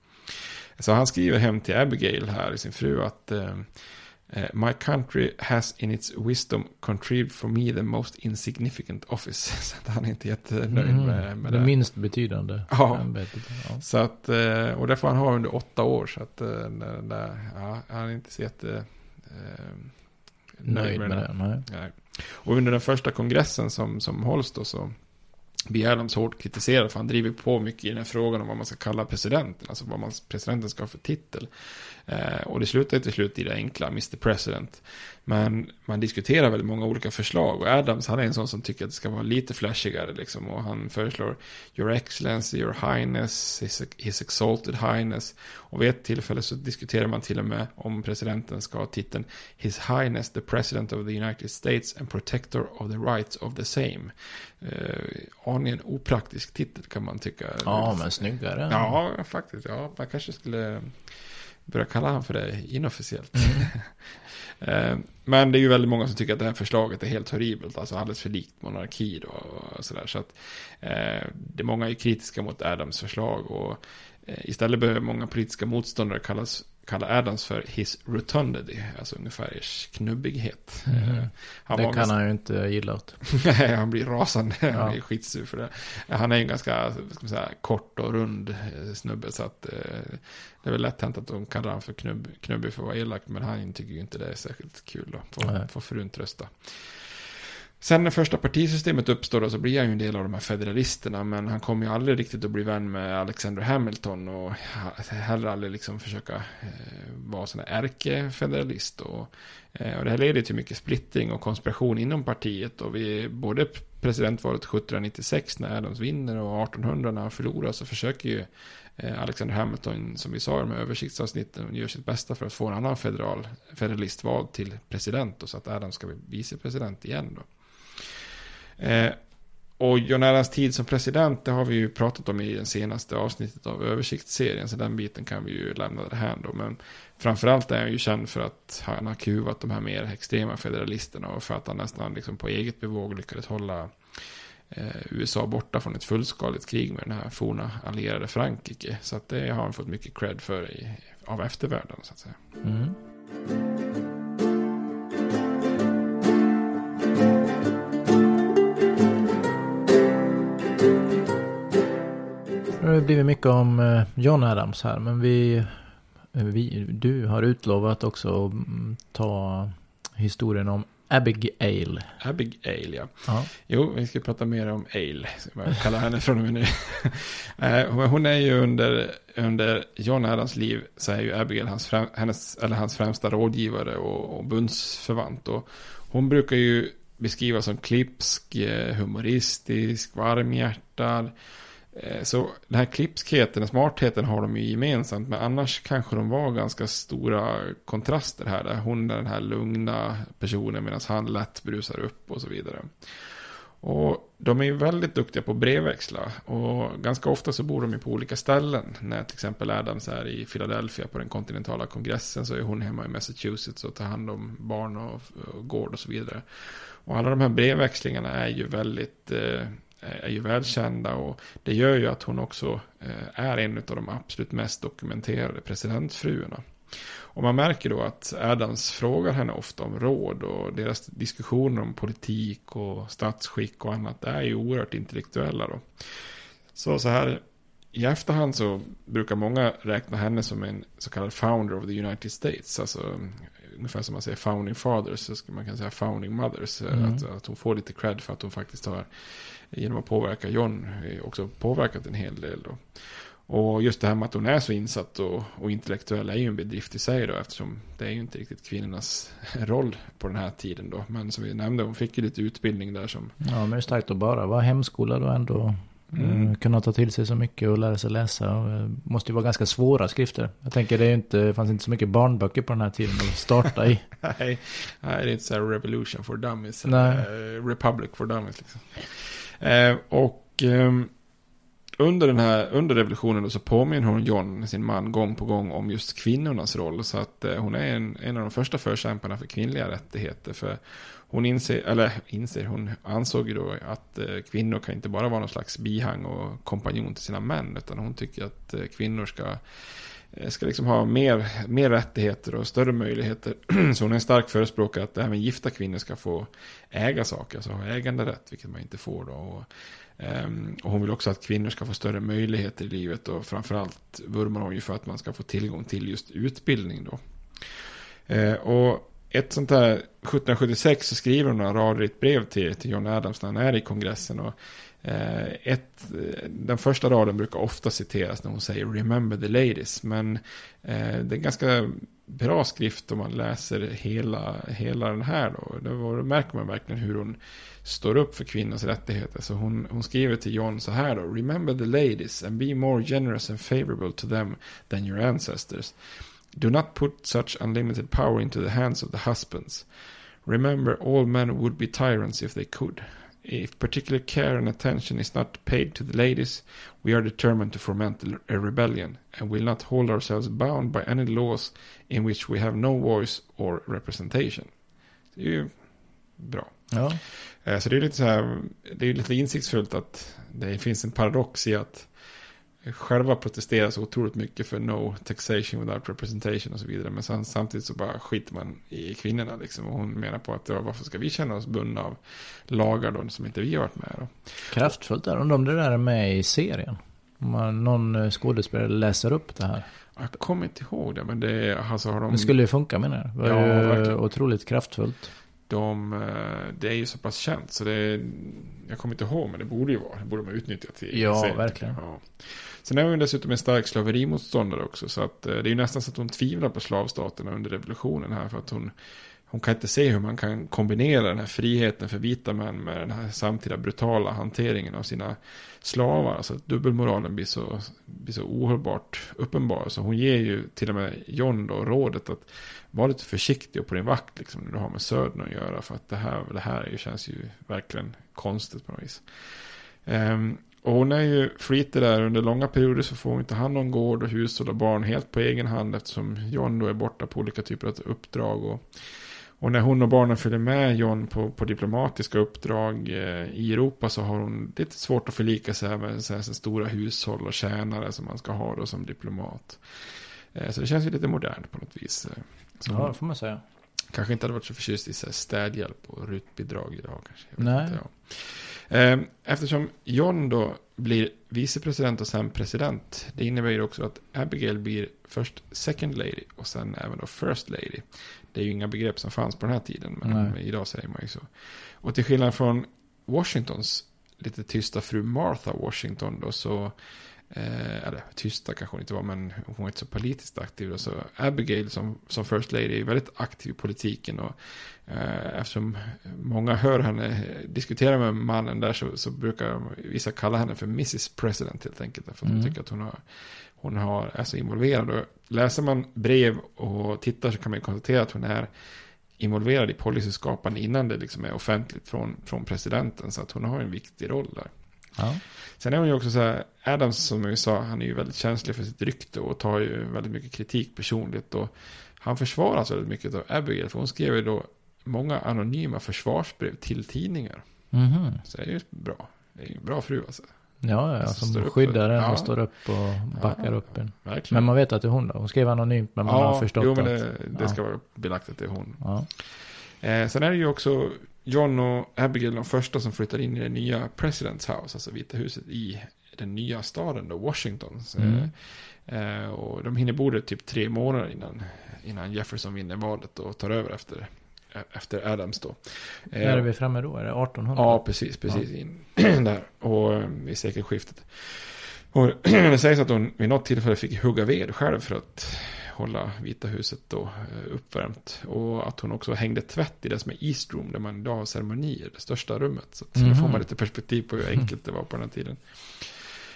så han skriver hem till Abigail här i sin fru att eh, my country has in its wisdom contrived for me the most insignificant office. (laughs) Så att han är inte jättenöjd mm, med, med det. Det minst betydande (laughs) ja. ämbetet. Ja. Så att, eh, och det får han ha under åtta år. Så att eh, där, ja, han är inte så jätte... Eh, nöjd med, med det. Nej. Nej. Och under den första kongressen som, som hålls då så blir Adams hårt kritiserad för han driver på mycket i den här frågan om vad man ska kalla presidenten, alltså vad man, presidenten ska ha för titel. Eh, och det slutar till slut i det enkla, Mr President. Men man diskuterar väldigt många olika förslag och Adams han är en sån som tycker att det ska vara lite flashigare liksom. Och han föreslår Your Excellency, Your Highness, His, his Exalted Highness. Och vid ett tillfälle så diskuterar man till och med om presidenten ska ha titeln His Highness the President of the United States and Protector of the Rights of the Same. Eh, aningen opraktisk titel kan man tycka. Ja, men snyggare. Ja, faktiskt. Ja, man kanske skulle börja kalla han för det inofficiellt. Mm. (laughs) Eh, men det är ju väldigt många som tycker att det här förslaget är helt horribelt, alltså alldeles för likt monarki då och sådär. Så att eh, det är många är kritiska mot Adams förslag och eh, istället behöver många politiska motståndare kallas kallar Adams för his rotundity, alltså ungefär knubbighet. Mm. (laughs) Han det kan ganska... han ju inte gilla åt. (laughs) Nej, han blir rasande, ja. han blir skitsur för det. Han är ju en ganska säga, kort och rund eh, snubbe, så att eh, det är väl lätt hänt att de kallar honom för knubb, knubbig för att vara elak, men han tycker ju inte det är särskilt kul då, får, får frun trösta. Sen när första partisystemet uppstår då så blir han ju en del av de här federalisterna. Men han kommer ju aldrig riktigt att bli vän med Alexander Hamilton. Och heller aldrig liksom försöka eh, vara sån här ärkefederalist. Och, eh, och det här leder till mycket splittring och konspiration inom partiet. Och vi, både presidentvalet 1796 när Adams vinner och 1800 när han förlorar så försöker ju eh, Alexander Hamilton, som vi sa i de här översiktsavsnitten, gör sitt bästa för att få en annan federal, federalist vald till president. Och så att Adams ska bli vicepresident igen då. Eh, och John Adams tid som president, det har vi ju pratat om i den senaste avsnittet av översiktsserien, så den biten kan vi ju lämna det här då. Men framförallt är han ju känd för att han har kuvat de här mer extrema federalisterna och för att han nästan liksom på eget bevåg lyckades hålla eh, USA borta från ett fullskaligt krig med den här forna allierade Frankrike. Så att det har han fått mycket cred för i, av eftervärlden så att säga. Mm. Har det blivit mycket om eh, John Adams här, men vi, eh, vi du har utlovat också att mm, ta historien om Abigail. Abigail, ja. ja. Jo, vi ska prata mer om Ale, som jag kallar henne från och med nu. (laughs) Eh, hon är ju under, under John Adams liv, så är ju Abigail hans, främ, hennes, eller hans främsta rådgivare och, och bundsförvant. Och hon brukar ju beskrivas som klipsk, humoristisk, varmhjärtad. Eh, så den här klipskheten och smartheten har de ju gemensamt. Men annars kanske de var ganska stora kontraster här. Där hon är den här lugna personen medan han lätt brusar upp och så vidare. Och de är ju väldigt duktiga på att brevväxla. Och ganska ofta så bor de ju på olika ställen. När till exempel Adams är i Philadelphia på den kontinentala kongressen så är hon hemma i Massachusetts och tar hand om barn och, och gård och så vidare. Och alla de här brevväxlingarna är ju väldigt eh, Eh, är ju välkända och det gör ju att hon också eh, är en av de absolut mest dokumenterade presidentfruarna. Och man märker då att Adams frågar henne ofta om råd och deras diskussioner om politik och statsskick och annat är ju oerhört intellektuella då. Så så här i efterhand så brukar många räkna henne som en så kallad founder of the United States. Alltså ungefär som man säger founding fathers så ska man kan säga founding mothers. Mm. Att, att hon får lite cred för att hon faktiskt har genom att påverka John också påverkat en hel del. Då. Och just det här med att hon är så insatt och, och intellektuell är ju en bedrift i sig då eftersom det är ju inte riktigt kvinnornas (laughs) roll på den här tiden då. Men som vi nämnde, hon fick ju lite utbildning där som... Ja, men det är starkt att bara vara hemskolad och ändå Mm. mm. kunna ta till sig så mycket och lära sig läsa. Det måste ju vara ganska svåra skrifter. Jag tänker det är inte, det fanns inte så mycket barnböcker på den här tiden att starta i. (laughs) Nej, nej, det är inte så här Revolution for Dummies. Nej. eller, eh, Republic for Dummies liksom. Eh, och ehm, under den här, under revolutionen så påminner hon John, sin man, gång på gång om just kvinnornas roll. Så att eh, hon är en, en av de första förkämparna för kvinnliga rättigheter. För hon inser, eller inser, hon ansåg ju då att eh, kvinnor kan inte bara vara någon slags bihang och kompanjon till sina män. Utan hon tycker att eh, kvinnor ska eh, ska liksom ha mer, mer rättigheter och större möjligheter. (clears throat) Så hon är en stark förespråkare att även gifta kvinnor ska få äga saker, alltså ha äganderätt, vilket man inte får då. Och, ehm, och hon vill också att kvinnor ska få större möjligheter i livet och framförallt vurmar hon ju för att man ska få tillgång till just utbildning då. Och ett sånt här 1776 så skriver hon några rader i ett brev till, till John Adams när han är i kongressen. Och, eh, ett, eh, den första raden brukar ofta citeras när hon säger Remember the ladies. Men eh, det är en ganska bra skrift om man läser hela, hela den här. Då. Då, då märker man verkligen hur hon står upp för kvinnors rättigheter. Så hon, hon skriver till John så här då. Remember the ladies and be more generous and favorable to them than your ancestors. Do not put such unlimited power into the hands of the husbands. Remember, all men would be tyrants if they could. If particular care and attention is not paid to the ladies, we are determined to foment a rebellion and will not hold ourselves bound by any laws in which we have no voice or representation. Det är ju bra. Ja. Eh, Så det är lite så här, det är lite insiktsfullt att det finns en paradox i att själva protestera så otroligt mycket för no taxation without representation och så vidare. Men sen, samtidigt så bara skiter man i kvinnorna liksom. Och hon menar på att ja, varför ska vi känna oss bundna av lagar då som inte vi har varit med då? Kraftfullt där. Undrar om det där är med i serien. Om man, någon eh, skådespelare läser upp det här. Jag kommer inte ihåg det, men det alltså har de... Det skulle ju funka menar jag. Det var Ja, ju verkligen. otroligt kraftfullt. de, eh, det är ju så pass känt så det jag kommer inte ihåg men det borde ju vara, det borde man utnyttja till Ja, serien, verkligen. Ja. Sen är hon dessutom en stark slaverimotståndare också så att eh, det är ju nästan så att hon tvivlar på slavstaterna under revolutionen här för att hon hon kan inte se hur man kan kombinera den här friheten för vita män med den här samtida brutala hanteringen av sina slavar. Alltså att dubbelmoralen blir så, blir så ohållbart uppenbar. Så hon ger ju till och med John då rådet att vara lite försiktig och på din vakt liksom, när du har med södern att göra. För att det här, det här känns ju verkligen konstigt på något vis. Ehm, och hon är ju flitig där under långa perioder så får hon inte hand om gård och hushåll och barn helt på egen hand eftersom John då är borta på olika typer av uppdrag. Och, och när hon och barnen följer med John på, på diplomatiska uppdrag eh, i Europa så har hon lite svårt att förlika sig med så här, så stora hushåll och tjänare som man ska ha då som diplomat. Eh, så det känns ju lite modernt på något vis. Eh, Ja, det får man säga kanske inte hade varit så förtjust i så städhjälp och rutbidrag idag. Kanske. Jag vet Nej. Inte, ja. Eh, Eftersom John då blir vicepresident och sen president. Det innebär ju också att Abigail blir först second lady och sen även då first lady. Det är ju inga begrepp som fanns på den här tiden, men Nej. idag säger man ju så. Och till skillnad från Washingtons lite tysta fru Martha Washington då så Eh, eller tysta kanske hon inte var, men hon var inte så politiskt aktiv. Då, så Abigail som, som First Lady är väldigt aktiv i politiken. Och, eh, eftersom många hör henne diskutera med mannen där så, så brukar vissa kalla henne för Mrs President helt enkelt. För Mm. de tycker att hon, har, hon har, är så involverad. Och läser man brev och tittar så kan man konstatera att hon är involverad i policyskapande innan det liksom är offentligt från, från presidenten. Så att hon har en viktig roll där. Ja. Sen är hon ju också så här, Adams som jag sa, han är ju väldigt känslig för sitt rykte och tar ju väldigt mycket kritik personligt. Och han försvaras väldigt mycket av Abigail, för hon skrev ju då många anonyma försvarsbrev till tidningar. Mhm. Så det är ju bra. Det är ju en bra fru alltså. Ja, ja, Alltså, som upp skyddar en ja. och står upp och backar Ja, upp en. Verkligen. Men man vet att det är hon då. Hon skrev anonymt men man har förstått jo, men att... det, det ja. ska vara belagt att det är hon. Ja. Eh, sen är det ju också John och Abigail de första som flyttar in i det nya President's House, alltså Vita huset i den nya staden då, Washington. Mm. eh, och de hinner bo där typ tre månader innan, innan Jefferson vinner valet och tar över efter, efter Adams då. Eh, När är vi framme då? Är det 1800? Ja, precis, precis. In, (clears throat) där. Och eh, vid sekelskiftet. Och (clears throat) det sägs att hon vid något tillfälle fick hugga ved själv för att hålla Vita huset då eh, uppvärmt. Och att hon också hängde tvätt i det som är East Room, där man idag har ceremonier, det största rummet. Så att, mm. då får man lite perspektiv på hur enkelt det var på den här tiden.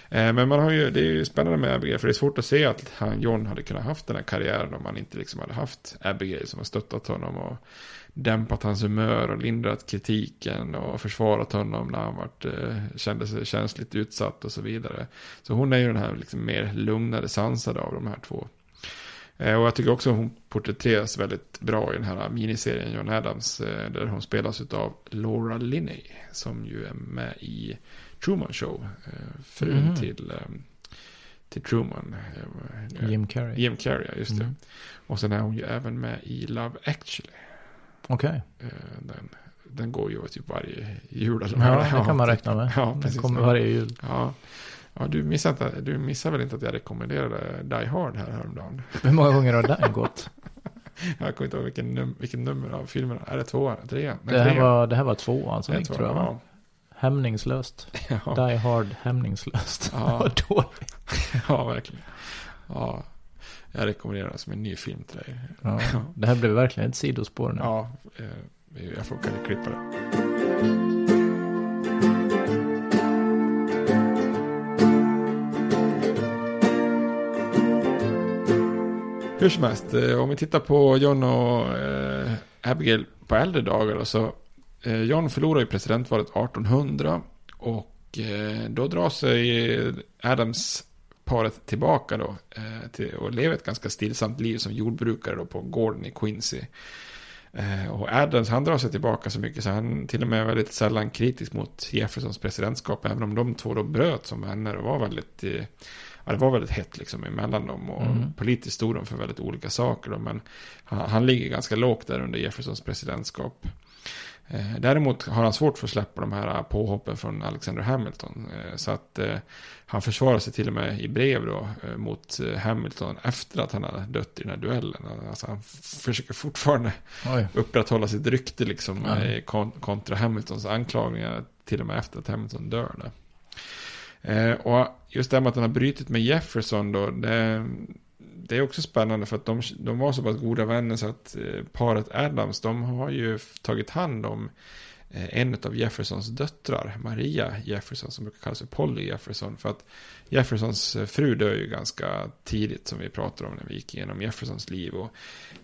Eh, men man har ju, det är ju spännande med Abigail, för det är svårt att se att han, John hade kunnat haft den här karriären om han inte liksom hade haft Abigail som har stöttat honom och dämpat hans humör och lindrat kritiken och försvarat honom när han varit, eh, kände sig känsligt utsatt och så vidare. Så hon är ju den här liksom mer lugnade, sansade av de här två. Eh, och jag tycker också hon porträtteras väldigt bra i den här miniserien John Adams, där hon spelas av Laura Linney, som ju är med i Truman Show. Eh, frun mm. till, eh, till Truman. Eh, Jim Carrey. Jim Carrey, just mm. det. Och sen är hon ju även med i Love actually. Okej. Okay. Den, den går ju typ varje jul. Eller ja, (laughs) det kan man räkna med. Ja, precis. Den kommer varje jul. Ja. Ja, du missar, inte, du missar väl inte att jag rekommenderade Die Hard här häromdagen? (laughs) Hur många gånger har den gått? (laughs) jag kommer inte ihåg vilken, num vilken nummer av filmerna. Är det tvåan? Trean? Det, här var, det här var tvåan som gick tror jag. Ja. Hämningslöst. (laughs) Ja. Die Hard hämningslöst. Ja. dåligt. ja, verkligen. Ja, jag rekommenderar det som en ny film till dig. Ja. Det här blev verkligen ett sidospår nu. Ja, eh, jag får kanske klippa det. Hur som helst, eh, om vi tittar på John och eh, Abigail på äldre dagar så Eh, John förlorar ju presidentvalet 1800 och eh, då drar sig Adams paret tillbaka då eh, till, och lever ett ganska stillsamt liv som jordbrukare då på gården i Quincy. Eh, och Adams han drar sig tillbaka så mycket så han till och med är väldigt sällan kritisk mot Jeffersons presidentskap. Även om de två då bröt som vänner och var väldigt, eh, ja, det var väldigt hett liksom emellan dem. Och mm. politiskt stod de för väldigt olika saker. Då, men han, han ligger ganska lågt där under Jeffersons presidentskap. Eh, däremot har han svårt för att släppa de här påhoppen från Alexander Hamilton. Eh, så att eh, han försvarar sig till och med i brev då mot Hamilton efter att han har dött i den här duellen. Alltså han försöker fortfarande Oj. upprätthålla sitt rykte liksom ja. kontra Hamiltons anklagningar till och med efter att Hamilton dör. Där. Och just det här med att han har brutit med Jefferson då, det, det är också spännande för att de, de var så pass goda vänner så att eh, paret Adams, de har ju tagit hand om eh, en av Jeffersons döttrar, Maria Jefferson, som brukar kallas för Polly Jefferson. För att Jeffersons eh, fru dör ju ganska tidigt, som vi pratade om när vi gick igenom Jeffersons liv. Och,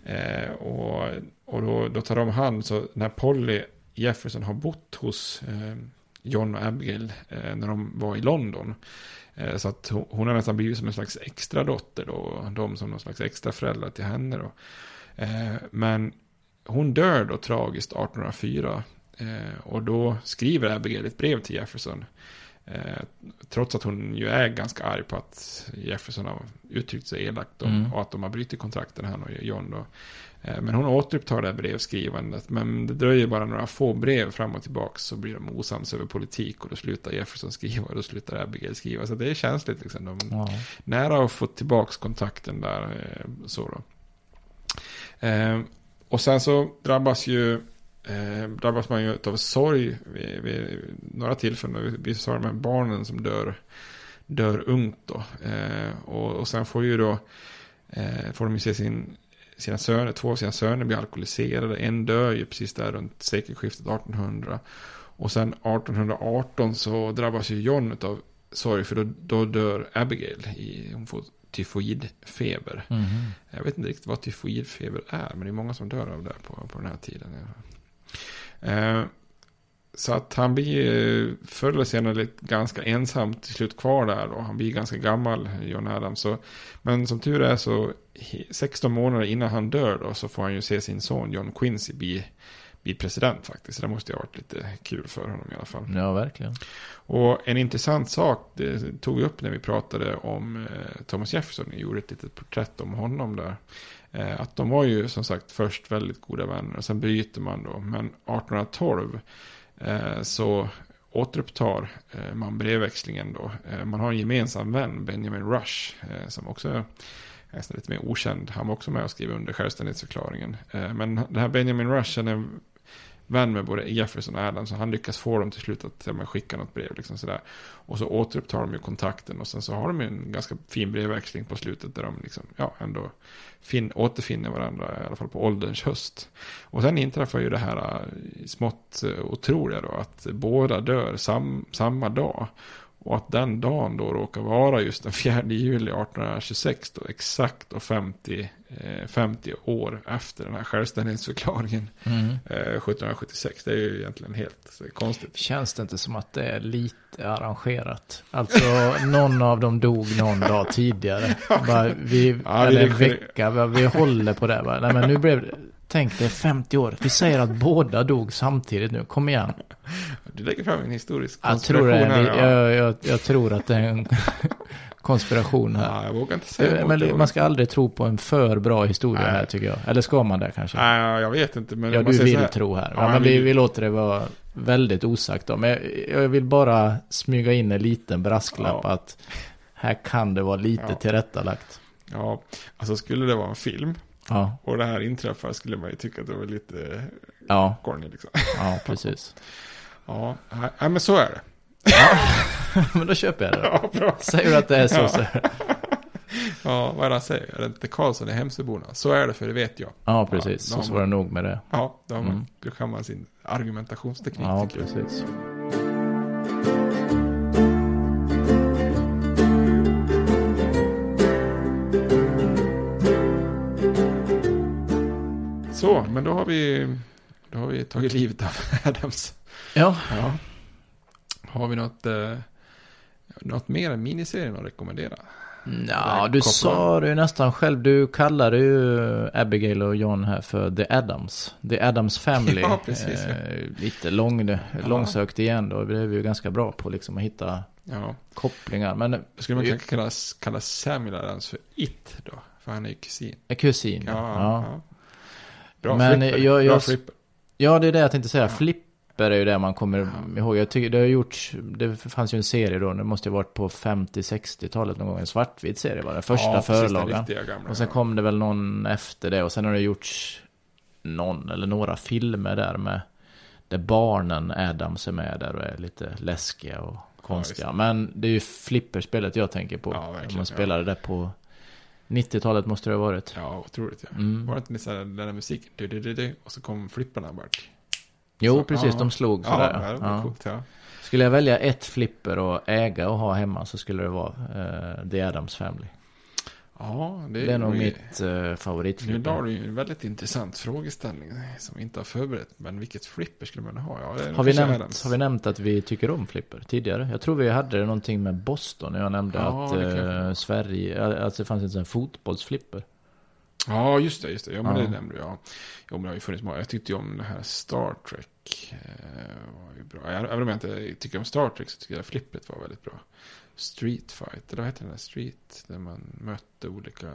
eh, och, och då, då, tar de hand, så när Polly Jefferson har bott hos eh, John och Abigail eh, när de var i London. Eh, så att hon har nästan blivit som en slags extra dotter då. De som någon slags extra föräldrar till henne då. Eh, men hon dör då tragiskt 1804. Eh, och då skriver Abigail ett brev till Jefferson. Trots att hon ju är ganska arg på att Jefferson har uttryckt sig elakt. Mm. Och att de har brutit kontrakten han och John då. Eh, men hon återupptar det här brevskrivandet. Men det dröjer bara några få brev fram och tillbaka så blir de osams över politik. Och då slutar Jefferson (laughs) skriva och då slutar Abigail skriva. Så det är känsligt liksom. De ja. Nära att få tillbaka kontakten där. Eh, så då. Eh, och sen så drabbas ju drabbas man ju av sorg vid, vid några tillfällen. Vi sa de här barnen som dör, dör ungt då. och, och sen får ju då får de ju se sin sina söner, två av sina söner blir alkoholiserade. En dör ju precis där runt sekelskiftet 1800. Och sen 1818 så drabbas ju John av sorg för då, då dör Abigail. I, hon får tyfoidfeber. Mm. Jag vet inte riktigt vad tyfoidfeber är, men det är många som dör av det på, på den här tiden. Eh, så att han blir förr eller senare ganska ensam till slut kvar där. Och han blir ganska gammal, John Adams. Så, men som tur är så 16 månader innan han dör då, så får han ju se sin son John Quincy bli, bli president faktiskt. Så det måste ju ha varit lite kul för honom i alla fall. Ja, verkligen. Och en intressant sak, det tog vi upp när vi pratade om eh, Thomas Jefferson. Vi gjorde ett litet porträtt om honom där. Eh, att de var ju som sagt först väldigt goda vänner och sen bryter man då. Men 1812 Eh, Eh, så återupptar eh, man brevväxlingen då. Eh, man har en gemensam vän, Benjamin Rush, som också är lite mer okänd. Han var också med och skrev under självständighetsförklaringen. Men den här Benjamin Rush, är vän med både Jefferson och Adams. Så han lyckas få dem till slut att ja, men, skicka något brev. Liksom sådär. Och så återupptar de ju kontakten. Och sen så har de ju en ganska fin brevväxling på slutet. Där de liksom, ja, ändå fin, återfinner varandra. I alla fall på ålderns höst. Och sen inträffar ju det här äh, smått äh, otroliga då. Att båda dör sam, samma dag. Och att den dagen då råkar vara just den 4 juli 1826 då, exakt och 50, eh, 50 år efter den här självständighetsförklaringen Mm. eh, 1776. Det är ju egentligen helt konstigt. Känns det inte som att det är lite arrangerat? Alltså någon av dem dog någon dag tidigare. (laughs) Bara, vi, Ja, eller en vecka, vi håller på det. Nej men nu blev det, tänk det är 50 år. Vi säger att båda dog samtidigt nu, kom igen. Du lägger fram en historisk Jag tror, det konspiration här. ja. jag, jag, jag tror att det är en (laughs) konspiration här. Ja, jag vågar inte säga emot Men det. man ska aldrig tro på en för bra historia Nej. här tycker jag. Eller ska man det kanske? Nej, jag vet inte. Men Ja, du vill här- tro här. Ja, men vi, vi låter det vara väldigt osagt då. Men jag, jag vill bara smyga in en liten brasklapp Ja. att här kan det vara lite Ja. tillrättalagt. Ja, alltså skulle det vara en film Ja, och det här inträffar skulle man ju tycka att det var lite ja, corny liksom. ja precis. (laughs) Ja, nej, men så är det. (laughs) men då köper jag det. Ja, bra. Säger du att det är så Ja. så. (laughs) Ja, vad är det han säger? Är det inte Karlsson i Hemsöborna? Så är det, för det vet jag. Ja, precis. Ja, då så var det nog med det. Ja, då, har man, Mm. då kan man sin argumentationsteknik. Ja, precis. Så, men då har vi, då har vi tagit livet av (laughs) Adams. Ja, Ja. Har vi något, eh, något mer än miniserien att rekommendera? Ja, du sa det ju nästan själv. Du kallade ju Abigail och John här för The Adams. The Adams Family. (laughs) Ja, precis, ja. Eh, lite lång, långsökt igen då. Det är vi ju ganska bra på liksom att hitta Ja. kopplingar. Men Skulle man kanske kalla, kalla Samuel Adams för It då? För han är ju kusin. eh, kusin. Ja, Ja. ja. Bra Men flipper. jag- Bra jag- flipper. ja, det är det jag tänkte säga. Ja. Flipper är ju det man kommer ihåg. Jag tycker det har gjorts, det fanns ju en serie då, det måste ju varit på 50-60-talet någon gång. En svartvit serie var det. Första ja, förlagan. Och sen kom det väl någon efter det och sen har det gjorts någon eller några filmer där med där barnen Adams är med där och är lite läskiga och konstiga. just Men det är ju flipperspelet jag tänker på. Ja, man ja. spelade det på 90-talet måste det ha varit. Ja, otroligt ja. Mm. Var det inte lite såhär, den där musiken, du, du, du, och så kom flipparna bara. Jo, Så, precis. ja. De slog sådär. Ja. coolt ja. Skulle jag välja ett flipper att äga och ha hemma så skulle det vara eh, The Adams Family. Ja, det, Det är nog mitt eh, Nu la favoritflipper. du en väldigt intressant frågeställning som vi inte har förberett. Men vilket flipper skulle man ha? Ja, Har vi, nämnt, Adams. har vi nämnt att vi tycker om flipper tidigare? Jag tror vi hade det någonting med Boston. Jag nämnde Ja, att jag. Sverige, alltså det fanns en sån fotbollsflipper. Ja, just det, just det. Ja, men Ja. det nämnde du, ja. Jo, men det har ju funnits många. Jag tyckte ju om det här Star Trek. Eh, var ju bra. Jag- Även om jag inte tycker om Star Trek så tycker jag flippet var väldigt bra. Street Fight, eller vad heter den där? Street, där man mötte olika...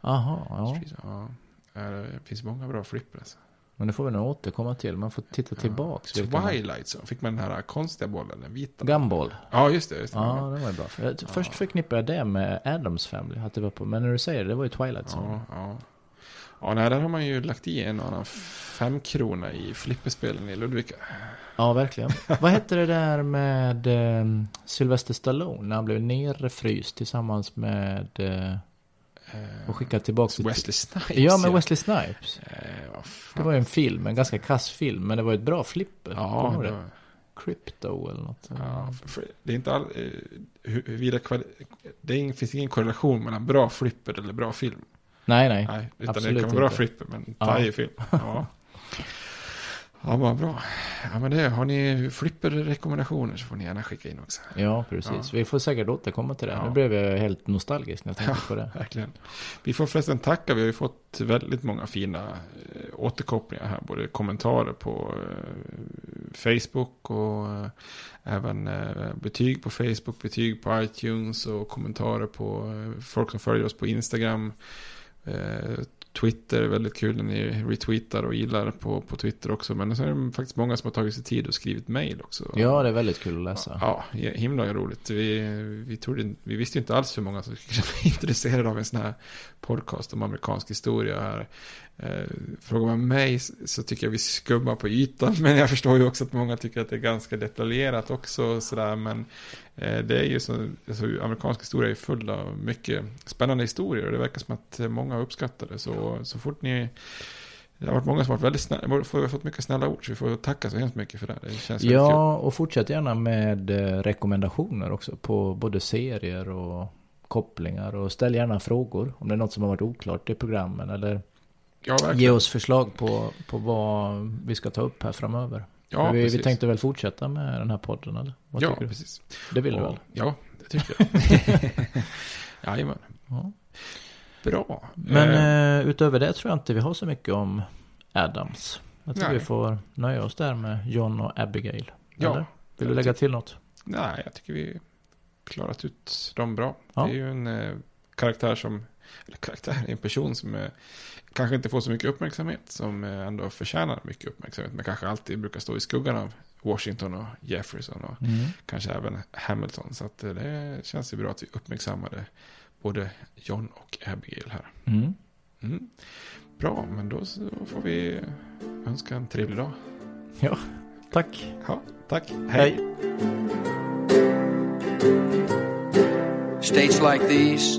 Jaha, ja. Street, ja. Eh, Det finns många bra flipper alltså. Men det får vi nog återkomma till. Man får titta tillbaks. man- Twilight, så fick man den här konstiga bollen, den vita. Gumball. Ja, just det. Just det. Ja, det var ju bra. Jag, Först förknippade jag det med Adams Family. Att det var på, men när du säger det, det var ju Twilight. Ja, ja. Ja, nej, där har man ju lagt i en och annan femkrona i flipperspelen i Ludvika. Ja, verkligen. Vad hette det där med eh, Sylvester Stallone när han blev nerfryst tillsammans med eh, och skickad tillbaka till... Wesley Snipes. Ja, med Wesley Snipes. Eh. Det var ju en film, en ganska kass film, men det var ett bra flipper. Ja, det var, Crypto eller något. ja det är inte all... Eh, hur- huruvida kvali- det finns ingen korrelation mellan bra flipper eller bra film. Nej, nej. Nej, utan absolut det kan vara bra flipper, men Ja. tajig film. Ja. Ja, vad bra. Ja, men det, har ni flipperrekommendationer så får ni gärna skicka in också. Ja, precis. Ja. Vi får säkert återkomma till det. Ja. Nu blev jag helt nostalgisk när jag tänkte på det. Verkligen. Vi får förresten tacka, vi har ju fått väldigt många fina eh, återkopplingar här. Både kommentarer på eh, Facebook och eh, även betyg på Facebook, betyg på iTunes och kommentarer på folk som följer oss på Instagram. Eh, Twitter, väldigt kul när ni retweetar och gillar på, på Twitter också. Men så är det faktiskt många som har tagit sig tid och skrivit mail också. Ja, det är väldigt kul att läsa. Ja, himla roligt. Vi, vi, trodde, vi visste inte alls hur många som skulle vara (laughs) intresserade av en sån här podcast om amerikansk historia här. Eh, frågar man mig så tycker jag vi skummar på ytan. (laughs) Men jag förstår ju också att många tycker att det är ganska detaljerat också. Sådär. Men det är ju så, alltså, amerikansk historia är full av mycket spännande historier. Och det verkar som att många uppskattar det. Så, så fort ni det har varit många som har varit väldigt snälla, vi har fått mycket snälla ord, så vi får tacka så hemskt mycket för det. Det känns Ja, och fortsätt gärna med eh, rekommendationer också på både serier och kopplingar och ställ gärna frågor om det är något som har varit oklart i programmen eller ja, ge oss förslag på, på vad vi ska ta upp här framöver. Ja, vi, vi, tänkte väl fortsätta med den här podden eller? Vad ja, precis. Det vill och, du väl? Ja, det tycker jag. (laughs) Jajamän. Ja. Bra. Men eh, utöver det tror jag inte vi har så mycket om Adams. Jag tror Nej. vi får nöja oss där med John och Abigail. Ja. Eller? Vill du lägga till något? Nej, jag tycker vi klarat ut dem bra. Ja. Det är ju en eh, karaktär som, eller karaktär, en person som eh, kanske inte får så mycket uppmärksamhet, som eh, ändå förtjänar mycket uppmärksamhet, men kanske alltid brukar stå i skuggan av Washington och Jefferson och mm. kanske även Hamilton. Så att eh, det känns ju bra att vi uppmärksammade både John och Abigail här. Mm. Mm. Bra, men då får vi önska en trevlig dag. Ja, tack. Ja, tack. Hej. Hej. States like these